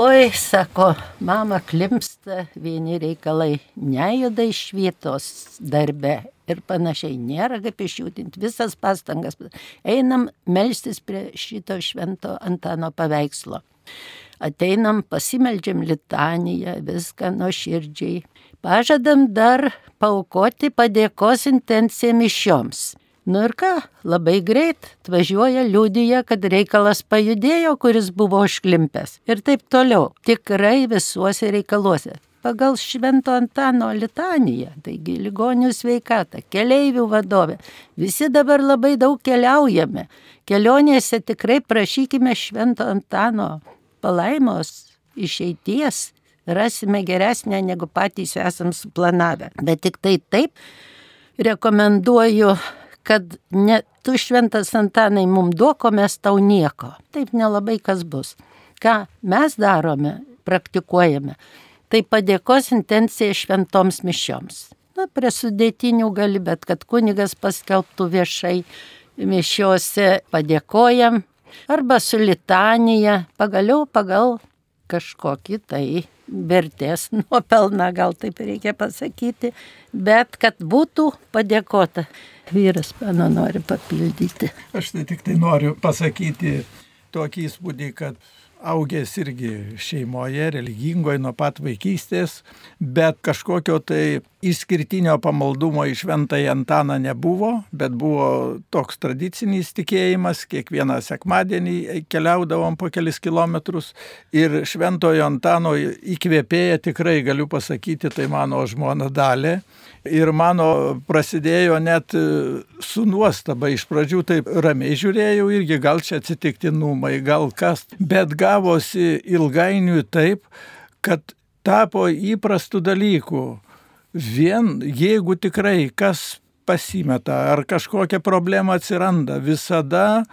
Oi, sako, mama klimsta, vieni reikalai nejuda iš vietos darbe ir panašiai, nėra kaip išjudinti visas pastangas. Einam melstis prie šito švento Antano paveikslo. ateinam, pasimeldžiam litaniją, viską nuoširdžiai. Pažadam dar paukoti padėkos intenciją mišioms. Nu ir ką, labai greit atvažiuoja liūdija, kad reikalas pajudėjo, kuris buvo užklimpęs. Ir taip toliau. Tikrai visuose reikaluose. Pagal Švento Antano litaniją, taigi ligonių sveikata, keleivių vadovė. Visi dabar labai daug keliaujame. Kelionėse tikrai prašykime Švento Antano palaimos, išeities, rasime geresnę negu patys esam suplanavę. Bet tik tai taip rekomenduoju, kad ne tu šventas Antanai mum duoko, mes tau nieko. Taip nelabai kas bus. Ką mes darome, praktikuojame, tai padėkos intencija šventoms mišioms. Na, prie sudėtinių gali, bet kad kunigas paskelbtų viešai mišiuose padėkojam, arba su litanija, pagaliau pagal kažkokį tai vertės *laughs* nuopelną, gal taip reikia pasakyti, bet kad būtų padėkota. Vyras mano nori papildyti. Aš tai tik tai noriu pasakyti tokį įspūdį, kad augęs irgi šeimoje, religingoje nuo pat vaikystės, bet kažkokio tai išskirtinio pamaldumo į šventąją Antaną nebuvo, bet buvo toks tradicinis tikėjimas, kiekvieną sekmadienį keliaudavom po kelis kilometrus ir šventojo Antano įkvėpėję tikrai galiu pasakyti, tai mano žmona dalė. Ir mano prasidėjo net su nuostaba. Iš pradžių taip ramiai žiūrėjau irgi, gal čia atsitiktinumai, gal kas. Bet gavosi ilgainiui taip, kad tapo įprastų dalykų vien jeigu tikrai kas pasimeta ar kažkokia problema atsiranda, visada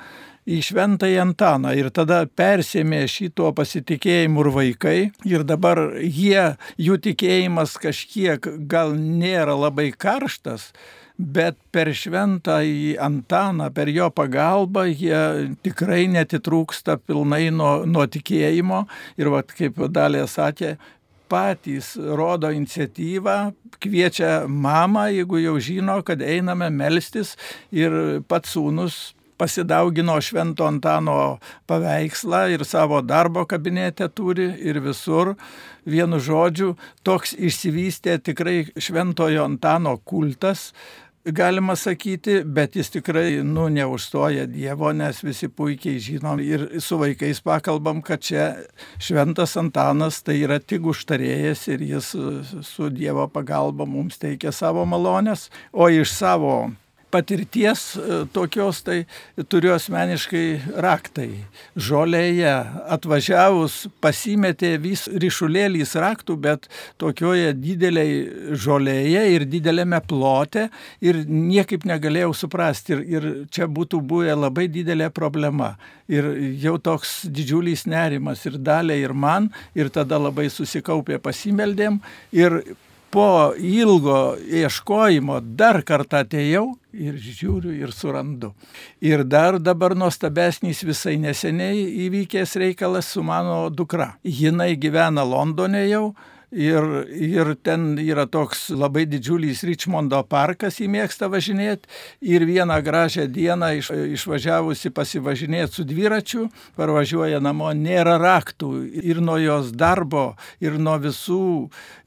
į šventąjį Antaną ir tada persėmė šito pasitikėjimu ir vaikai. Ir dabar jie, jų tikėjimas kažkiek gal nėra labai karštas, bet per šventąjį Antaną, per jo pagalbą jie tikrai netitrūksta pilnai nuo, nuo tikėjimo. Ir vat, kaip Dalė sakė, patys rodo iniciatyvą, kviečia mamą, jeigu jau žino, kad einame melstis ir pats sūnus pasidaugino Švento Antano paveikslą ir savo darbo kabinete turi ir visur. Vienu žodžiu, toks išsivystė tikrai Šventojo Antano kultas, galima sakyti, bet jis tikrai, nu, neužstoja Dievo, nes visi puikiai žinom ir su vaikais pakalbam, kad čia šventas Antanas tai yra tik užtarėjas ir jis su Dievo pagalba mums teikia savo malonės, o iš savo patirties e, tokios, tai turiu asmeniškai raktai. Žolėje atvažiavus pasimetė vis ryšulėlys raktų, bet tokioje dideliai žolėje ir didelėme plote ir niekaip negalėjau suprasti. Ir, ir čia būtų buvę labai didelė problema. Ir jau toks didžiulis nerimas ir dalė ir man, ir tada labai susikaupė pasimeldėm. Ir po ilgo ieškojimo dar kartą atėjau ir žiūriu ir surandu. Ir dar dabar nuostabesnis visai neseniai įvykęs reikalas su mano dukra. Jinai gyvena Londone jau, Ir, ir ten yra toks labai didžiulis Richmondo parkas, jį mėgsta važinėti. Ir vieną gražią dieną iš, išvažiavusi pasivažinėti su dviračiu, parvažiuoja namo, nėra raktų. Ir nuo jos darbo, ir nuo visų,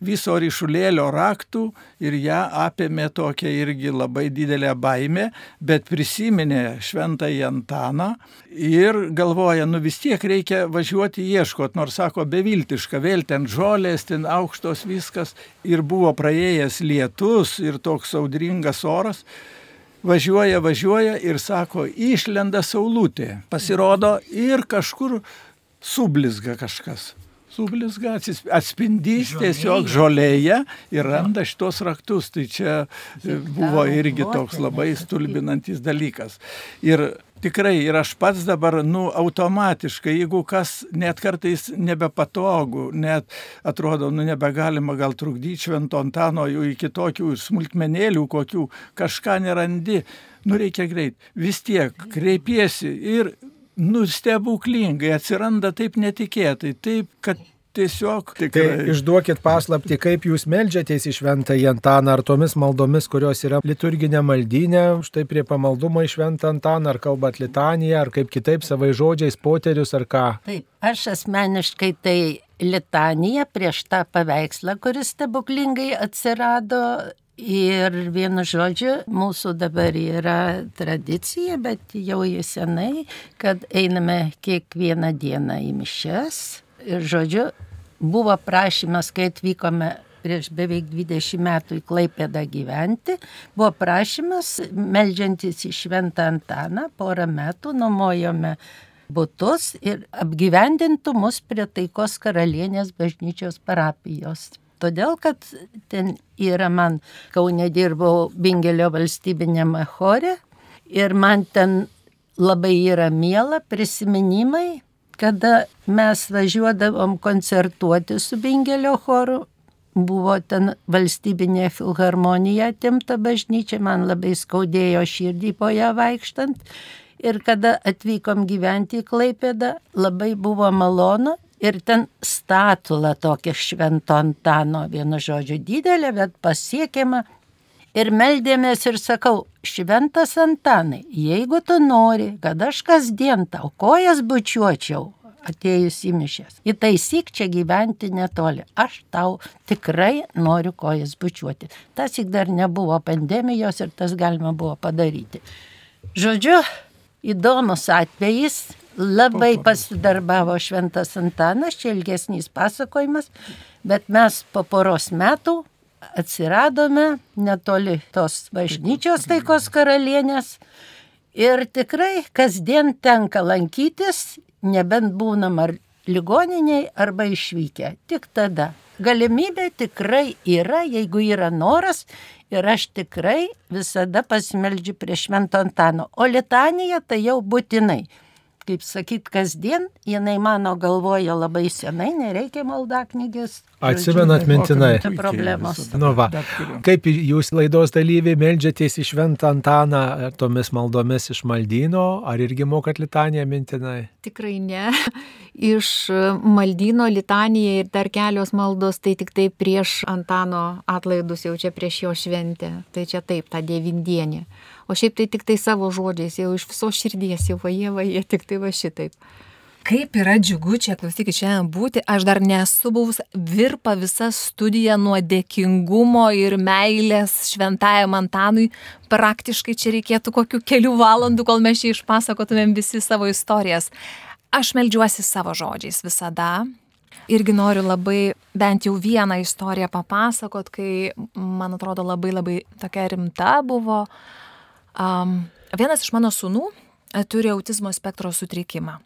viso ryšulėlio raktų. Ir ją apėmė tokia irgi labai didelė baime, bet prisiminė šventąjį Antaną ir galvoja, nu vis tiek reikia važiuoti ieškoti, nors sako beviltiška, vėl ten žolės, ten aukštos viskas ir buvo praėjęs lietus ir toks audringas oras. Važiuoja, važiuoja ir sako, išlenda saulutė. Pasirodo ir kažkur sublizga kažkas sublizga, atspindys žolėje. tiesiog žolėje ir randa šitos raktus. Tai čia buvo irgi toks labai stulbinantis dalykas. Ir tikrai ir aš pats dabar, nu, automatiškai, jeigu kas net kartais nebepatogu, net atrodo, nu, nebegalima gal trukdyti švento Antano jų iki tokių smulkmenėlių, kokių kažką nerandi, nu, reikia greit. Vis tiek kreipiesi ir nu, stebuklingai atsiranda taip netikėtai, taip, kad tiesiog Tai tikrai. išduokit paslapti, kaip jūs melžiatės į šventą Antaną, ar tomis maldomis, kurios yra liturginė maldynė, štai prie pamaldumo į šventą Antaną, ar kalbat litaniją, ar kaip kitaip savai žodžiais, poterius, ar ką. Taip, aš asmeniškai tai litanija prieš tą paveikslą, kuris stebuklingai atsirado. Ir vienu žodžiu, mūsų dabar yra tradicija, bet jau jį senai, kad einame kiekvieną dieną į mišes. Žodžiu, buvo prašymas, kai atvykome prieš beveik 20 metų į Klaipėdą gyventi, buvo prašymas, melžiantis į Šventą Antaną, porą metų nuomojome būtus ir apgyvendintų mus prie Taikos karalienės bažnyčios parapijos. Todėl, kad ten yra man, Kaune dirbau Bingelio valstybinėme chore ir man ten labai yra miela prisiminimai, kada mes važiuodavom koncertuoti su Bingelio choru. Buvo ten valstybinė filharmonija atimta bažnyčia, man labai skaudėjo širdį po ją vaikštant. Ir kada atvykom gyventi į Klaipėdą, labai buvo malonu. Ir ten statula tokia švento Antano, vienu žodžiu, didelė, bet pasiekiama. Ir meldėmės ir sakau, šventas Antanai, jeigu tu nori, kad aš kasdien tau kojas bučiuočiau, atėjus į mišęs, įtaisyk čia gyventi netoli, aš tau tikrai noriu kojas bučiuoti. Tas tik dar nebuvo pandemijos ir tas galima buvo padaryti. Žodžiu, įdomus atvejis, labai pasidarbavo Šventas Antanas, čia ilgesnis pasakojimas, bet mes po poros metų atsiradome netoli tos bažnyčios taikos karalienės. Ir tikrai kasdien tenka lankytis, nebent būnam ar ligoniniai arba išvykę, tik tada. Galimybė tikrai yra, jeigu yra noras. Ir aš tikrai visada pasimeldžiu prie Švento Antano, o litanija tai jau būtinai kaip sakyt, kasdien, jinai mano galvoja labai senai, nereikia maldaknygės. Atsimenat mintinai. Čia problemos. Nu va, kaip jūs laidos dalyviai melžiatės į Šventą Antaną ar tomis maldomis iš maldyno, ar irgi mokat litaniją mintinai? Tikrai ne. *laughs* Iš maldyno litanija ir dar kelios maldos, tai tik tai prieš Antano atlaidus jau čia prieš jo šventę. Tai čia taip, ta devindienė. O šiaip tai tik tai savo žodžiais, jau iš viso širdies, jau vaje, vaje, tik tai va šitaip. Kaip yra džiugu čia, klausykit, šiandien būti. Aš dar nesu buvus virpa visa studija nuo dėkingumo ir meilės šventajam Antanui. Praktiškai čia reikėtų kokių kelių valandų, kol mes čia išpasakotumėm visi savo istorijas. Aš melžiuosi savo žodžiais visada. Irgi noriu labai bent jau vieną istoriją papasakot, kai, man atrodo, labai labai tokia rimta buvo. Um, vienas iš mano sūnų turi autizmo spektro sutrikimą.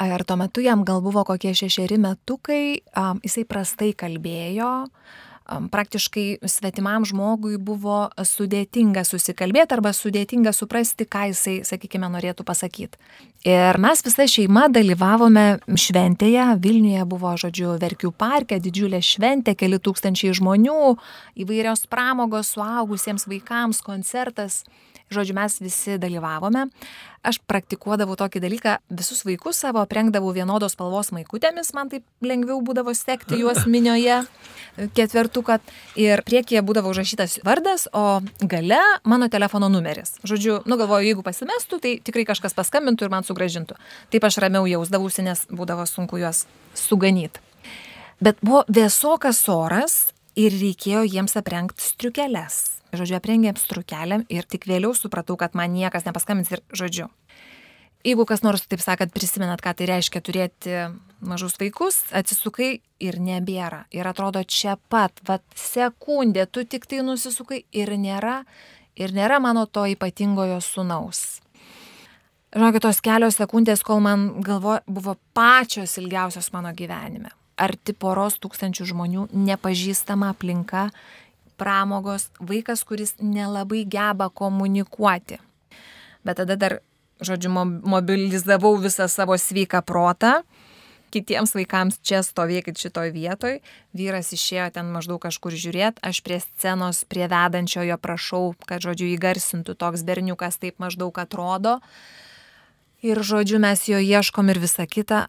Ir tuo metu jam gal buvo kokie šešeri metukai, um, jisai prastai kalbėjo, um, praktiškai svetimam žmogui buvo sudėtinga susikalbėti arba sudėtinga suprasti, ką jisai, sakykime, norėtų pasakyti. Ir mes visa šeima dalyvavome šventėje, Vilniuje buvo, žodžiu, Verkių parke, didžiulė šventė, keli tūkstančiai žmonių, įvairios pramogos suaugusiems vaikams, koncertas. Žodžiu, mes visi dalyvavome. Aš praktikuodavau tokį dalyką, visus vaikus savo aprengdavau vienodos spalvos maikutėmis, man taip lengviau būdavo sekti juos *laughs* minioje ketvertuką. Ir priekyje būdavo užrašytas vardas, o gale mano telefono numeris. Žodžiu, nu galvoju, jeigu pasimestų, tai tikrai kažkas paskambintų ir man sugražintų. Taip aš ramiau jausdavausi, nes būdavo sunku juos suganyti. Bet buvo vėsokas oras ir reikėjo jiems aprengti striukeles. Žodžiu, aprengėm strukeliam ir tik vėliau supratau, kad man niekas nepaskambins ir žodžiu. Jeigu kas nors, taip sakant, prisimenat, ką tai reiškia turėti mažus vaikus, atsisukai ir nebėra. Ir atrodo čia pat, va sekundė, tu tik tai nusisukai ir nėra, ir nėra mano to ypatingojo sunaus. Žinokit, tos kelios sekundės, kol man galvo buvo pačios ilgiausios mano gyvenime. Arti poros tūkstančių žmonių, nepažįstama aplinka pramogos, vaikas, kuris nelabai geba komunikuoti. Bet tada dar, žodžiu, mobilizavau visą savo sveiką protą. Kitiems vaikams čia stovėkit šitoj vietoj. Vyras išėjo ten maždaug kažkur žiūrėti, aš prie scenos, prie vedančiojo prašau, kad, žodžiu, įgarsintų toks berniukas taip maždaug atrodo. Ir, žodžiu, mes jo ieškom ir visa kita.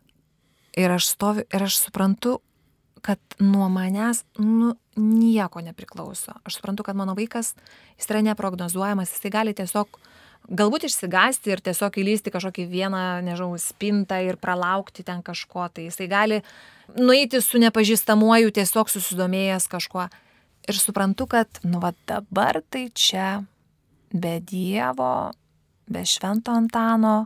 ir aš stoviu ir aš suprantu, kad nuo manęs nu, nieko nepriklauso. Aš suprantu, kad mano vaikas, jis yra neprognozuojamas, jisai gali tiesiog galbūt išsigasti ir tiesiog įlysti kažkokį vieną, nežinau, spintą ir pralaukti ten kažko, tai jisai gali nueiti su nepažįstamuoju, tiesiog susidomėjęs kažkuo. Ir suprantu, kad, nu, va dabar tai čia be Dievo, be Švento Antano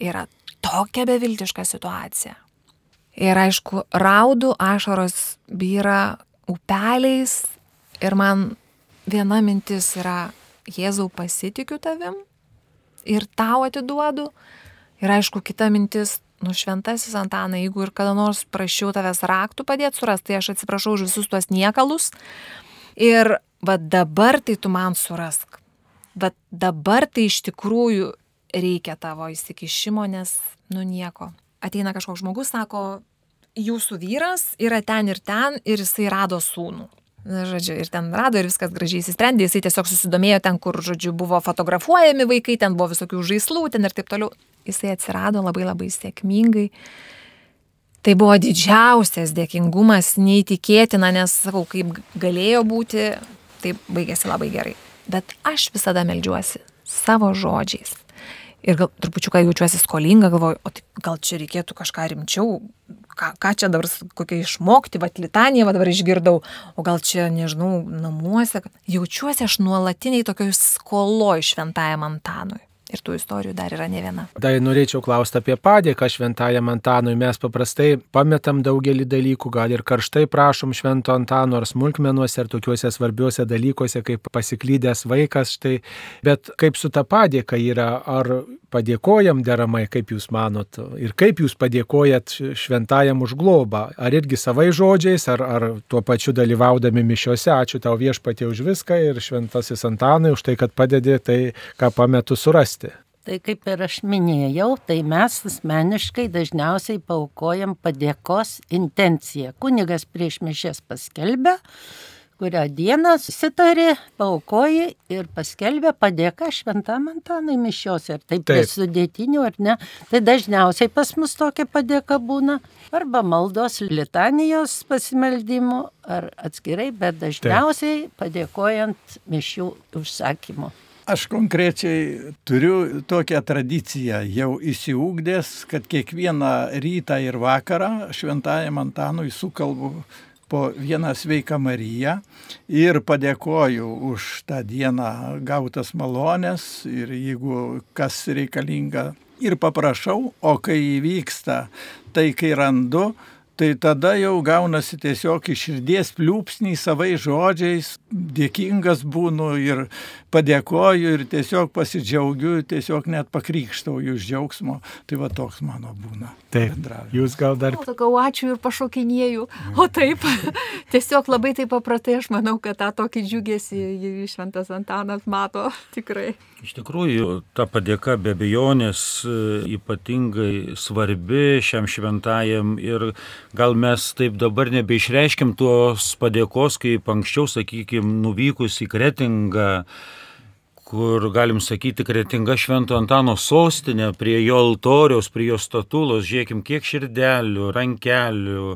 yra tokia beviltiška situacija. Ir aišku, raudų ašaros vyra upeliais ir man viena mintis yra, Jėzau pasitikiu tavim ir tau atiduodu. Ir aišku, kita mintis, nu šventasis Antanai, jeigu ir kada nors prašiau tavęs raktų padėti surasti, tai aš atsiprašau už visus tuos niekalus. Ir va dabar tai tu man surask. Va dabar tai iš tikrųjų reikia tavo įsikišimo, nes nu nieko. Ateina kažkoks žmogus, sako, jūsų vyras yra ten ir ten ir jisai rado sūnų. Na, žodžiu, ir ten rado ir viskas gražiai įsisprendė, jisai tiesiog susidomėjo ten, kur, žodžiu, buvo fotografuojami vaikai, ten buvo visokių žaislų, ten ir taip toliau. Jisai atsirado labai labai sėkmingai. Tai buvo didžiausias dėkingumas, neįtikėtina, nes, sakau, kaip galėjo būti, taip baigėsi labai gerai. Bet aš visada melžiuosi savo žodžiais. Ir gal trupučiuką jaučiuosi skolinga, galvoju, o tai gal čia reikėtų kažką rimčiau, ką, ką čia dabar kokią išmokti, va, litaniją va, dabar išgirdau, o gal čia, nežinau, namuose. Jaučiuosi aš nuolatiniai tokioj skoloj šventajam Antanui. Ir tų istorijų dar yra ne viena. Dar norėčiau klausti apie padėką šventajam Antanui. Mes paprastai pametam daugelį dalykų, gal ir karštai prašom švento Antano ar smulkmenuose, ar tokiuose svarbiuose dalykuose, kaip pasiklydęs vaikas. Štai. Bet kaip su ta padėka yra, ar padėkojam deramai, kaip jūs manot, ir kaip jūs padėkojat šventajam už globą, ar irgi savai žodžiais, ar, ar tuo pačiu dalyvaudami mišiuose, ačiū tau viešpatie už viską ir šventasis Antanai už tai, kad padedė tai, ką pametu surasti. Tai kaip ir aš minėjau, tai mes asmeniškai dažniausiai paukojam padėkos intenciją. Kunigas prieš mišės paskelbė, kurią dieną susitarė, paukoji ir paskelbė padėką šventam Antanui mišiose. Ar taip, taip. sudėtinių ar ne. Tai dažniausiai pas mus tokia padėka būna. Arba maldos litanijos pasimeldimų, ar atskirai, bet dažniausiai taip. padėkojant mišių užsakymu. Aš konkrečiai turiu tokią tradiciją jau įsiūkdęs, kad kiekvieną rytą ir vakarą šventajam Antanui sukalbu po vieną sveiką Mariją ir padėkoju už tą dieną gautas malonės ir jeigu kas reikalinga ir paprašau, o kai įvyksta tai, kai randu, tai tada jau gaunasi tiesiog iš širdies pliūpsniai savai žodžiais, dėkingas būnu ir padėkoju ir tiesiog pasidžiaugiu, tiesiog net pakrikštauju iš džiaugsmo. Tai va toks mano būna. Taip, bendravimas. jūs gal dar... O, sakau, ačiū ir pašokinėjau. O taip, *laughs* tiesiog labai taip papratai, aš manau, kad tą tokį džiugesį šventas Antanas mato *laughs* tikrai. Iš tikrųjų, ta padėka be abejonės e, ypatingai svarbi šiam šventajam ir gal mes taip dabar nebeišreiškim tos padėkos, kaip anksčiau, sakykime, nuvykus į Kretingą, kur galim sakyti kretinga Švento Antano sostinė, prie jo altoriaus, prie jo statulos, žiūrėkim, kiek širdelių, rankelių,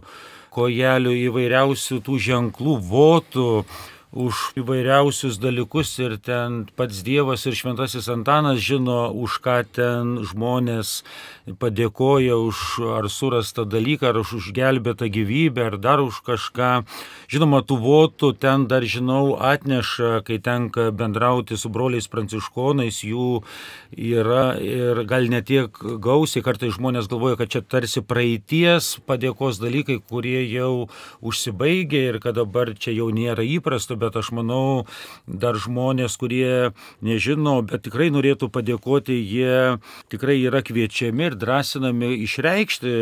kojelių įvairiausių tų ženklų, votų, už įvairiausius dalykus. Ir ten pats Dievas ir Šventasis Antanas žino, už ką ten žmonės padėkoja už ar surastą dalyką, ar už gelbėtą gyvybę, ar dar už kažką. Žinoma, tų votų ten dar žinau atneša, kai tenka bendrauti su broliais pranciškonais, jų yra ir gal netiek gausiai, kartai žmonės galvoja, kad čia tarsi praeities padėkos dalykai, kurie jau užsibaigė ir kad dabar čia jau nėra įprasta, bet aš manau, dar žmonės, kurie nežino, bet tikrai norėtų padėkoti, jie tikrai yra kviečiami ir drąsinami išreikšti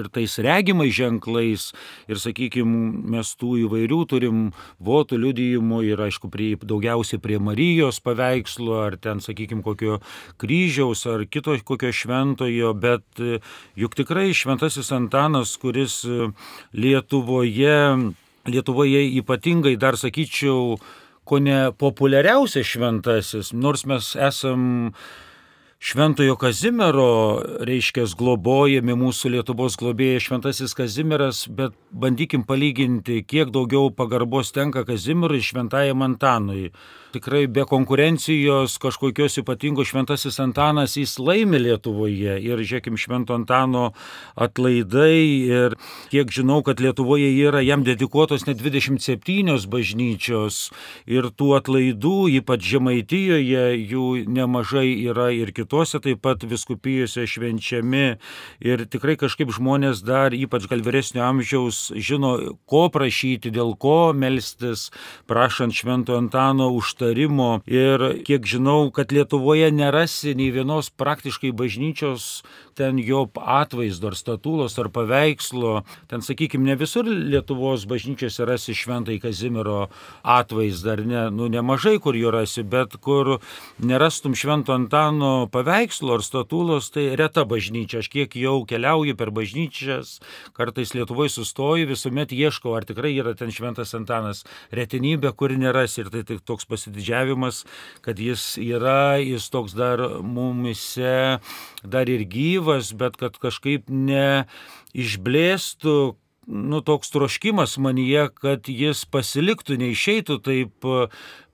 ir tais regimais ženklais. Ir sakykime, mes tų įvairių turim votų liudijimų ir aišku, prie, daugiausiai prie Marijos paveikslo, ar ten, sakykime, kokio kryžiaus, ar kito kokio šventojo, bet juk tikrai šventasis Antanas, kuris Lietuvoje Lietuvoje ypatingai dar sakyčiau, ko ne populiariausias šventasis, nors mes esam Šventojo Kazimiero, reiškia, globojami mūsų Lietuvos globėjas Šventasis Kazimieras, bet bandykim palyginti, kiek daugiau pagarbos tenka Kazimierui Šventajam Antanui. Tikrai be konkurencijos kažkokios ypatingos šventasis Antanas jis laimi Lietuvoje. Ir žiūrėkim, švento Antano atlaidai ir kiek žinau, kad Lietuvoje yra jam dedikuotos net 27 bažnyčios. Ir tų atlaidų, ypač Žemaitijoje, jų nemažai yra ir kitose taip pat viskupijose švenčiami. Ir tikrai kažkaip žmonės dar, ypač gal vyresnio amžiaus, žino, ko prašyti, dėl ko melstis, prašant švento Antano už užtarimo ir kiek žinau, kad Lietuvoje nerasi nei vienos praktiškai bažnyčios ten jo atvaizdo ar statulos ar paveikslo. Ten, sakykime, ne visur Lietuvos bažnyčiose rasi šventai Kazimiero atvaizdą, ar ne, nu nemažai kur jo rasi, bet kur nerastum švento Antano paveikslo ar statulos, tai reta bažnyčia. Aš kiek jau keliauju per bažnyčias, kartais Lietuvoje sustoju, visuomet ieškau, ar tikrai yra ten šventas Antanas. Retinybė, kur nerasi ir tai tik toks pasididžiavimas, kad jis yra, jis toks dar mumise, dar ir gyvas bet kad kažkaip neišblėstų, nu, toks troškimas manyje, kad jis pasiliktų, neišeitų taip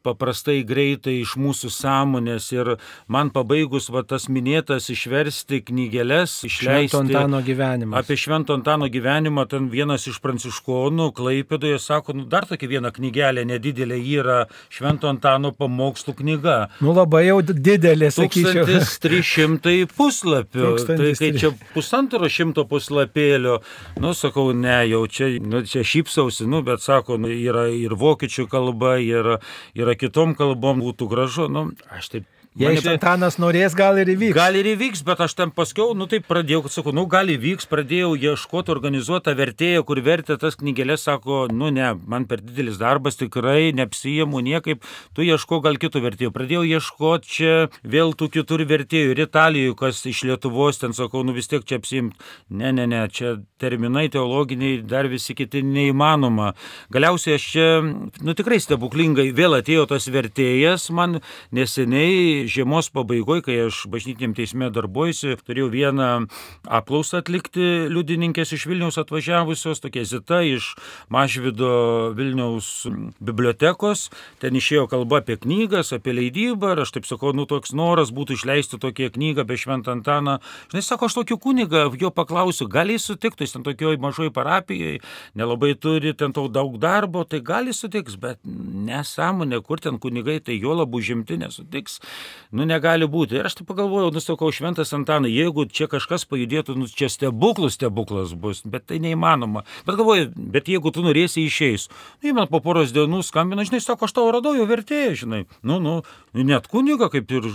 paprastai greitai iš mūsų sąmonės ir man pabaigus va tas minėtas išversti knygeles, išleisti. Švento Antano gyvenimą. Apie Švento Antano gyvenimą, ten vienas iš pranciškonų Klaipėdoje sako, nu dar tokia viena knygelė nedidelė yra Švento Antano pamokslų knyga. Nu labai jau didelė, sakyčiau. 1300 puslapių. Tai kai čia pusantro šimto puslapėlio, nu sakau, ne, jau čia, nu, čia šypsausi, nu, bet sako, nu, yra ir vokiečių kalba, ir, ir yra kitom kalbom, būtų gražu. Nu, aš taip Jei Antanas norės, gal ir įvyks. Gal ir įvyks, bet aš ten paskiau, nu taip pradėjau, sakau, nu gal įvyks, pradėjau ieškoti organizuotą vertėją, kur vertė tas knygelės, sako, nu ne, man per didelis darbas, tikrai neapsijimu niekaip, tu ieško gal kitų vertėjų. Pradėjau ieškoti čia vėl tų kitų vertėjų ir Italijoje, kas iš Lietuvos, ten sakau, nu vis tiek čia apsijimt. Ne, ne, ne, čia terminai teologiniai, dar visi kiti neįmanoma. Galiausiai aš čia, nu tikrai stebuklingai, vėl atėjo tas vertėjas man neseniai žiemos pabaigoje, kai aš bažnytiniam teisme darbuojusi, turėjau vieną apklausą atlikti liudininkės iš Vilniaus atvažiavusios, tokia Zita iš Mažvido Vilniaus bibliotekos. Ten išėjo kalba apie knygas, apie leidybą ir aš taip sakau, nu toks noras būtų išleisti tokią knygą be Šventą Antaną. Žinai, sako, aš tokį kunigą jo paklausiu, gal jis sutiktų, jis ten tokioj mažoj parapijai, nelabai turi ten tau daug darbo, tai gal jis sutiks, bet nesąmonė, kur ten kunigai, tai jo labu žimti nesutiks nu negali būti. Ir aš tai pagalvojau, nusakau, šventas Antanai, jeigu čia kažkas pajudėtų, nu čia stebuklus stebuklas bus, bet tai neįmanoma. Bet galvoju, bet jeigu tu norėsi išeis, nu, man po poros dienų skambina, žinai, sako, aš tau radau jau vertėją, žinai, nu, nu, net kuniga kaip ir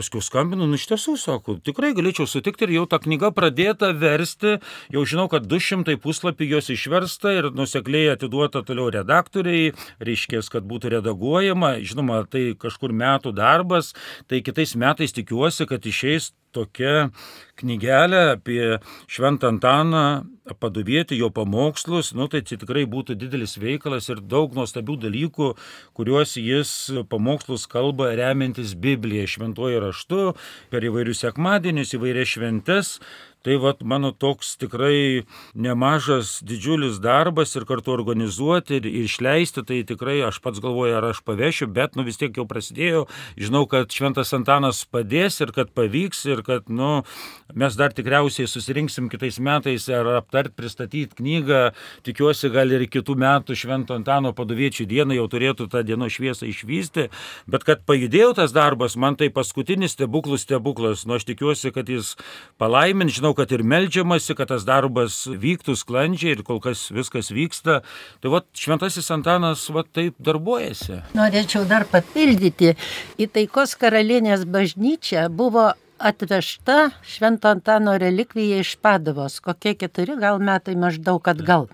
Paskui skambinu, nu iš tiesų, sako, tikrai galėčiau sutikti ir jau ta knyga pradėta versti, jau žinau, kad 200 puslapį jos išversta ir nusekliai atiduota toliau redaktoriai, reiškia, kad būtų redaguojama, žinoma, tai kažkur metų darbas, tai kitais metais tikiuosi, kad išeis tokia knygelė apie Šventą Antaną, paduvieti jo pamokslus, nu tai tikrai būtų didelis veikalas ir daug nuostabių dalykų, kuriuos jis pamokslus kalba remiantis Bibliją, šventuoju raštu, per įvairius sekmadienius, įvairias šventes. Tai vat mano toks tikrai nemažas didžiulis darbas ir kartu organizuoti ir išleisti, tai tikrai aš pats galvoju, ar aš pavešiu, bet nu vis tiek jau prasidėjo, žinau, kad Šventas Antanas padės ir kad pavyks ir kad nu, mes dar tikriausiai susirinksim kitais metais ar aptart, pristatyti knygą, tikiuosi gal ir kitų metų Švento Antano padoviečių dieną jau turėtų tą dienos šviesą išvysti, bet kad pajudėjo tas darbas, man tai paskutinis stebuklų stebuklas, nu aš tikiuosi, kad jis palaimin, žinau, žinau, kad ir melžiamasi, kad tas darbas vyktų sklandžiai ir kol kas viskas vyksta. Tai va, šventasis Antanas va taip darbuojasi. Norėčiau dar papildyti. Į taikos karalienės bažnyčią buvo atvežta Švento Antano relikvija iš Padovos, kokie keturi gal metai maždaug atgal.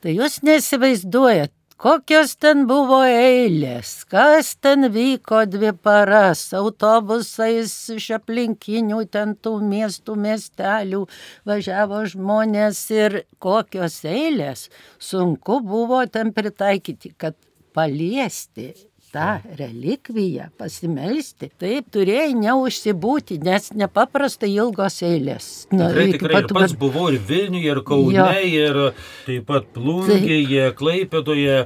Tai jūs nesivaizduojat, Kokios ten buvo eilės, kas ten vyko dvi paras, autobusais iš aplinkinių ten tų miestų, miestelių važiavo žmonės ir kokios eilės, sunku buvo ten pritaikyti, kad paliesti tą relikviją, pasimelsti, taip turėjai neužsibūti, nes nepaprastai ilgos eilės. Na, tikrai, tikrai, ir pats buvau ir Vilniuje, ir Kaune, jo. ir taip pat Plungėje, Klaipėdoje,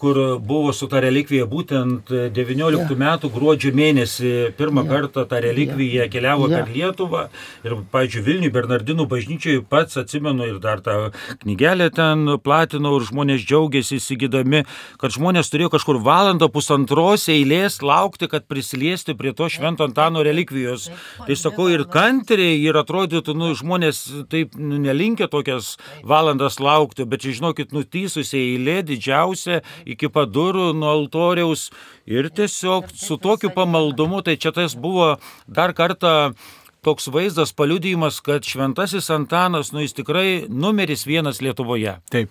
kur buvo su ta relikvija būtent 19 jo. metų gruodžio mėnesį pirmą jo. kartą ta relikvija jo. keliavo jo. per Lietuvą. Ir, pavyzdžiui, Vilniuje Bernardinų bažnyčioje pats atsimenu ir dar tą knygelę ten platinau ir žmonės džiaugiasi įsigydami, kad žmonės turėjo kažkur valandą pusantros eilės laukti, kad prisiliesti prie to švento Antano relikvijos. Tai sakau, ir kantriai, ir atrodytų, nu, žmonės taip nu, nelinkia tokias valandas laukti, bet žinokit, nutysusi eilė didžiausia iki padurų nuo altoriaus ir tiesiog su tokiu pamaldumu, tai čia tas buvo dar kartą toks vaizdas, paliudijimas, kad šventasis Antanas, nu jis tikrai numeris vienas Lietuvoje. Taip.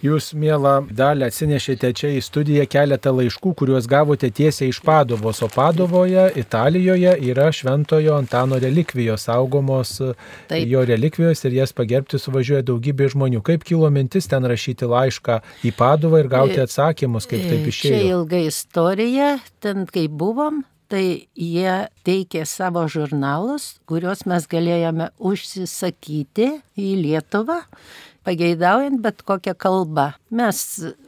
Jūs, mėla dalį, atsinešėte čia į studiją keletą laiškų, kuriuos gavote tiesiai iš Padovos, o Padovoje, Italijoje yra Šventojo Antano relikvijos, saugomos Taip. jo relikvijos ir jas pagerbti suvažiuoja daugybė žmonių. Kaip kilo mintis ten rašyti laišką į Padovą ir gauti atsakymus, kaip taip išėjo? Čia ilga istorija, ten kai buvom, tai jie teikė savo žurnalus, kuriuos mes galėjome užsisakyti į Lietuvą pageidaujant bet kokią kalbą. Mes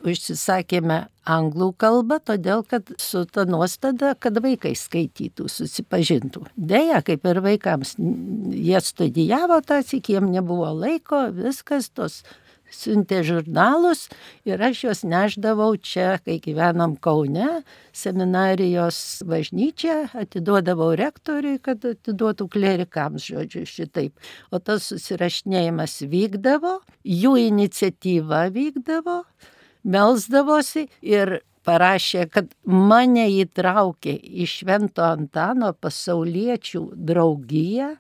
užsisakėme anglų kalbą, todėl kad su ta nuostada, kad vaikai skaitytų, susipažintų. Deja, kaip ir vaikams, jie studijavo tas, iki jiem nebuvo laiko, viskas tos siuntė žurnalus ir aš juos neždavau čia, kai gyvenom Kaune, seminarijos bažnyčią, atiduodavau rektoriui, kad atiduotų klerikams, žodžiu, šitaip. O tas susirašinėjimas vykdavo, jų iniciatyva vykdavo, melsdavosi ir parašė, kad mane įtraukė į Švento Antano pasauliečių draugiją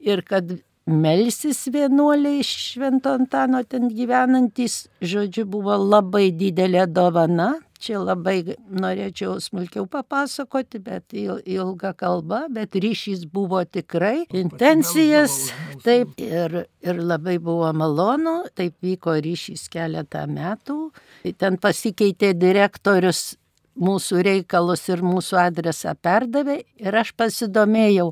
ir kad melsis vienuoliai Švento Antano ten gyvenantis, žodžiu, buvo labai didelė dovana. Čia labai norėčiau smulkiau papasakoti, bet ilga kalba, bet ryšys buvo tikrai intencijas, taip, ir, ir labai buvo malonu, taip vyko ryšys keletą metų. Ten pasikeitė direktorius mūsų reikalus ir mūsų adresą perdavė ir aš pasidomėjau,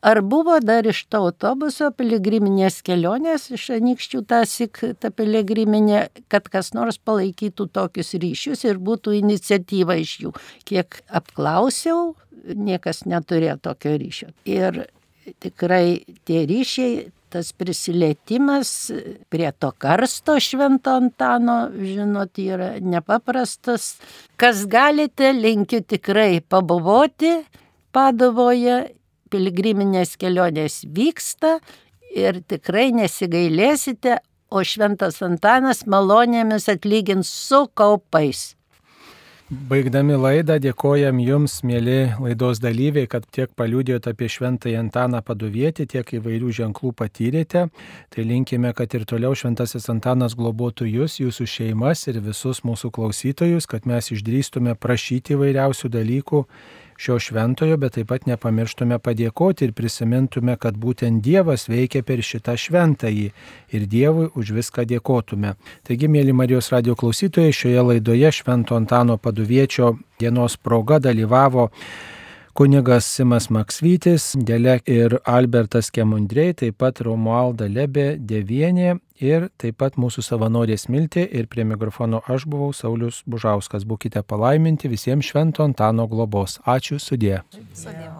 Ar buvo dar iš to autobuso piligriminės kelionės iš anykščių tasik ta piligriminė, kad kas nors palaikytų tokius ryšius ir būtų iniciatyva iš jų. Kiek apklausiau, niekas neturėjo tokio ryšio. Ir tikrai tie ryšiai, tas prisilietimas prie to karsto švento Antano, žinot, yra nepaprastas. Kas galite, linkiu tikrai pabuvoti Padovoje piligriminės kelionės vyksta ir tikrai nesigailėsite, o šventas Antanas malonėmis atlygins su kaupais. Baigdami laidą dėkojam Jums, mėly laidos dalyviai, kad tiek paliūdėjot apie šventąjį Antaną paduvietį, tiek įvairių ženklų patyrėte. Tai linkime, kad ir toliau šventasis Antanas globotų Jūs, Jūsų šeimas ir visus mūsų klausytojus, kad mes išdrįstume prašyti įvairiausių dalykų šio šventojo, bet taip pat nepamirštume padėkoti ir prisimintume, kad būtent Dievas veikia per šitą šventąjį ir Dievui už viską dėkotume. Taigi, mėly Marijos radio klausytojai, šioje laidoje Švento Antano paduviečio dienos proga dalyvavo kunigas Simas Maksvytis, Delek ir Albertas Kemundrei, taip pat Romualda Lebė Devienė ir taip pat mūsų savanorės Miltė ir prie mikrofono aš buvau Saulis Bužauskas. Būkite palaiminti visiems švento Antano globos. Ačiū sudė. Sudė.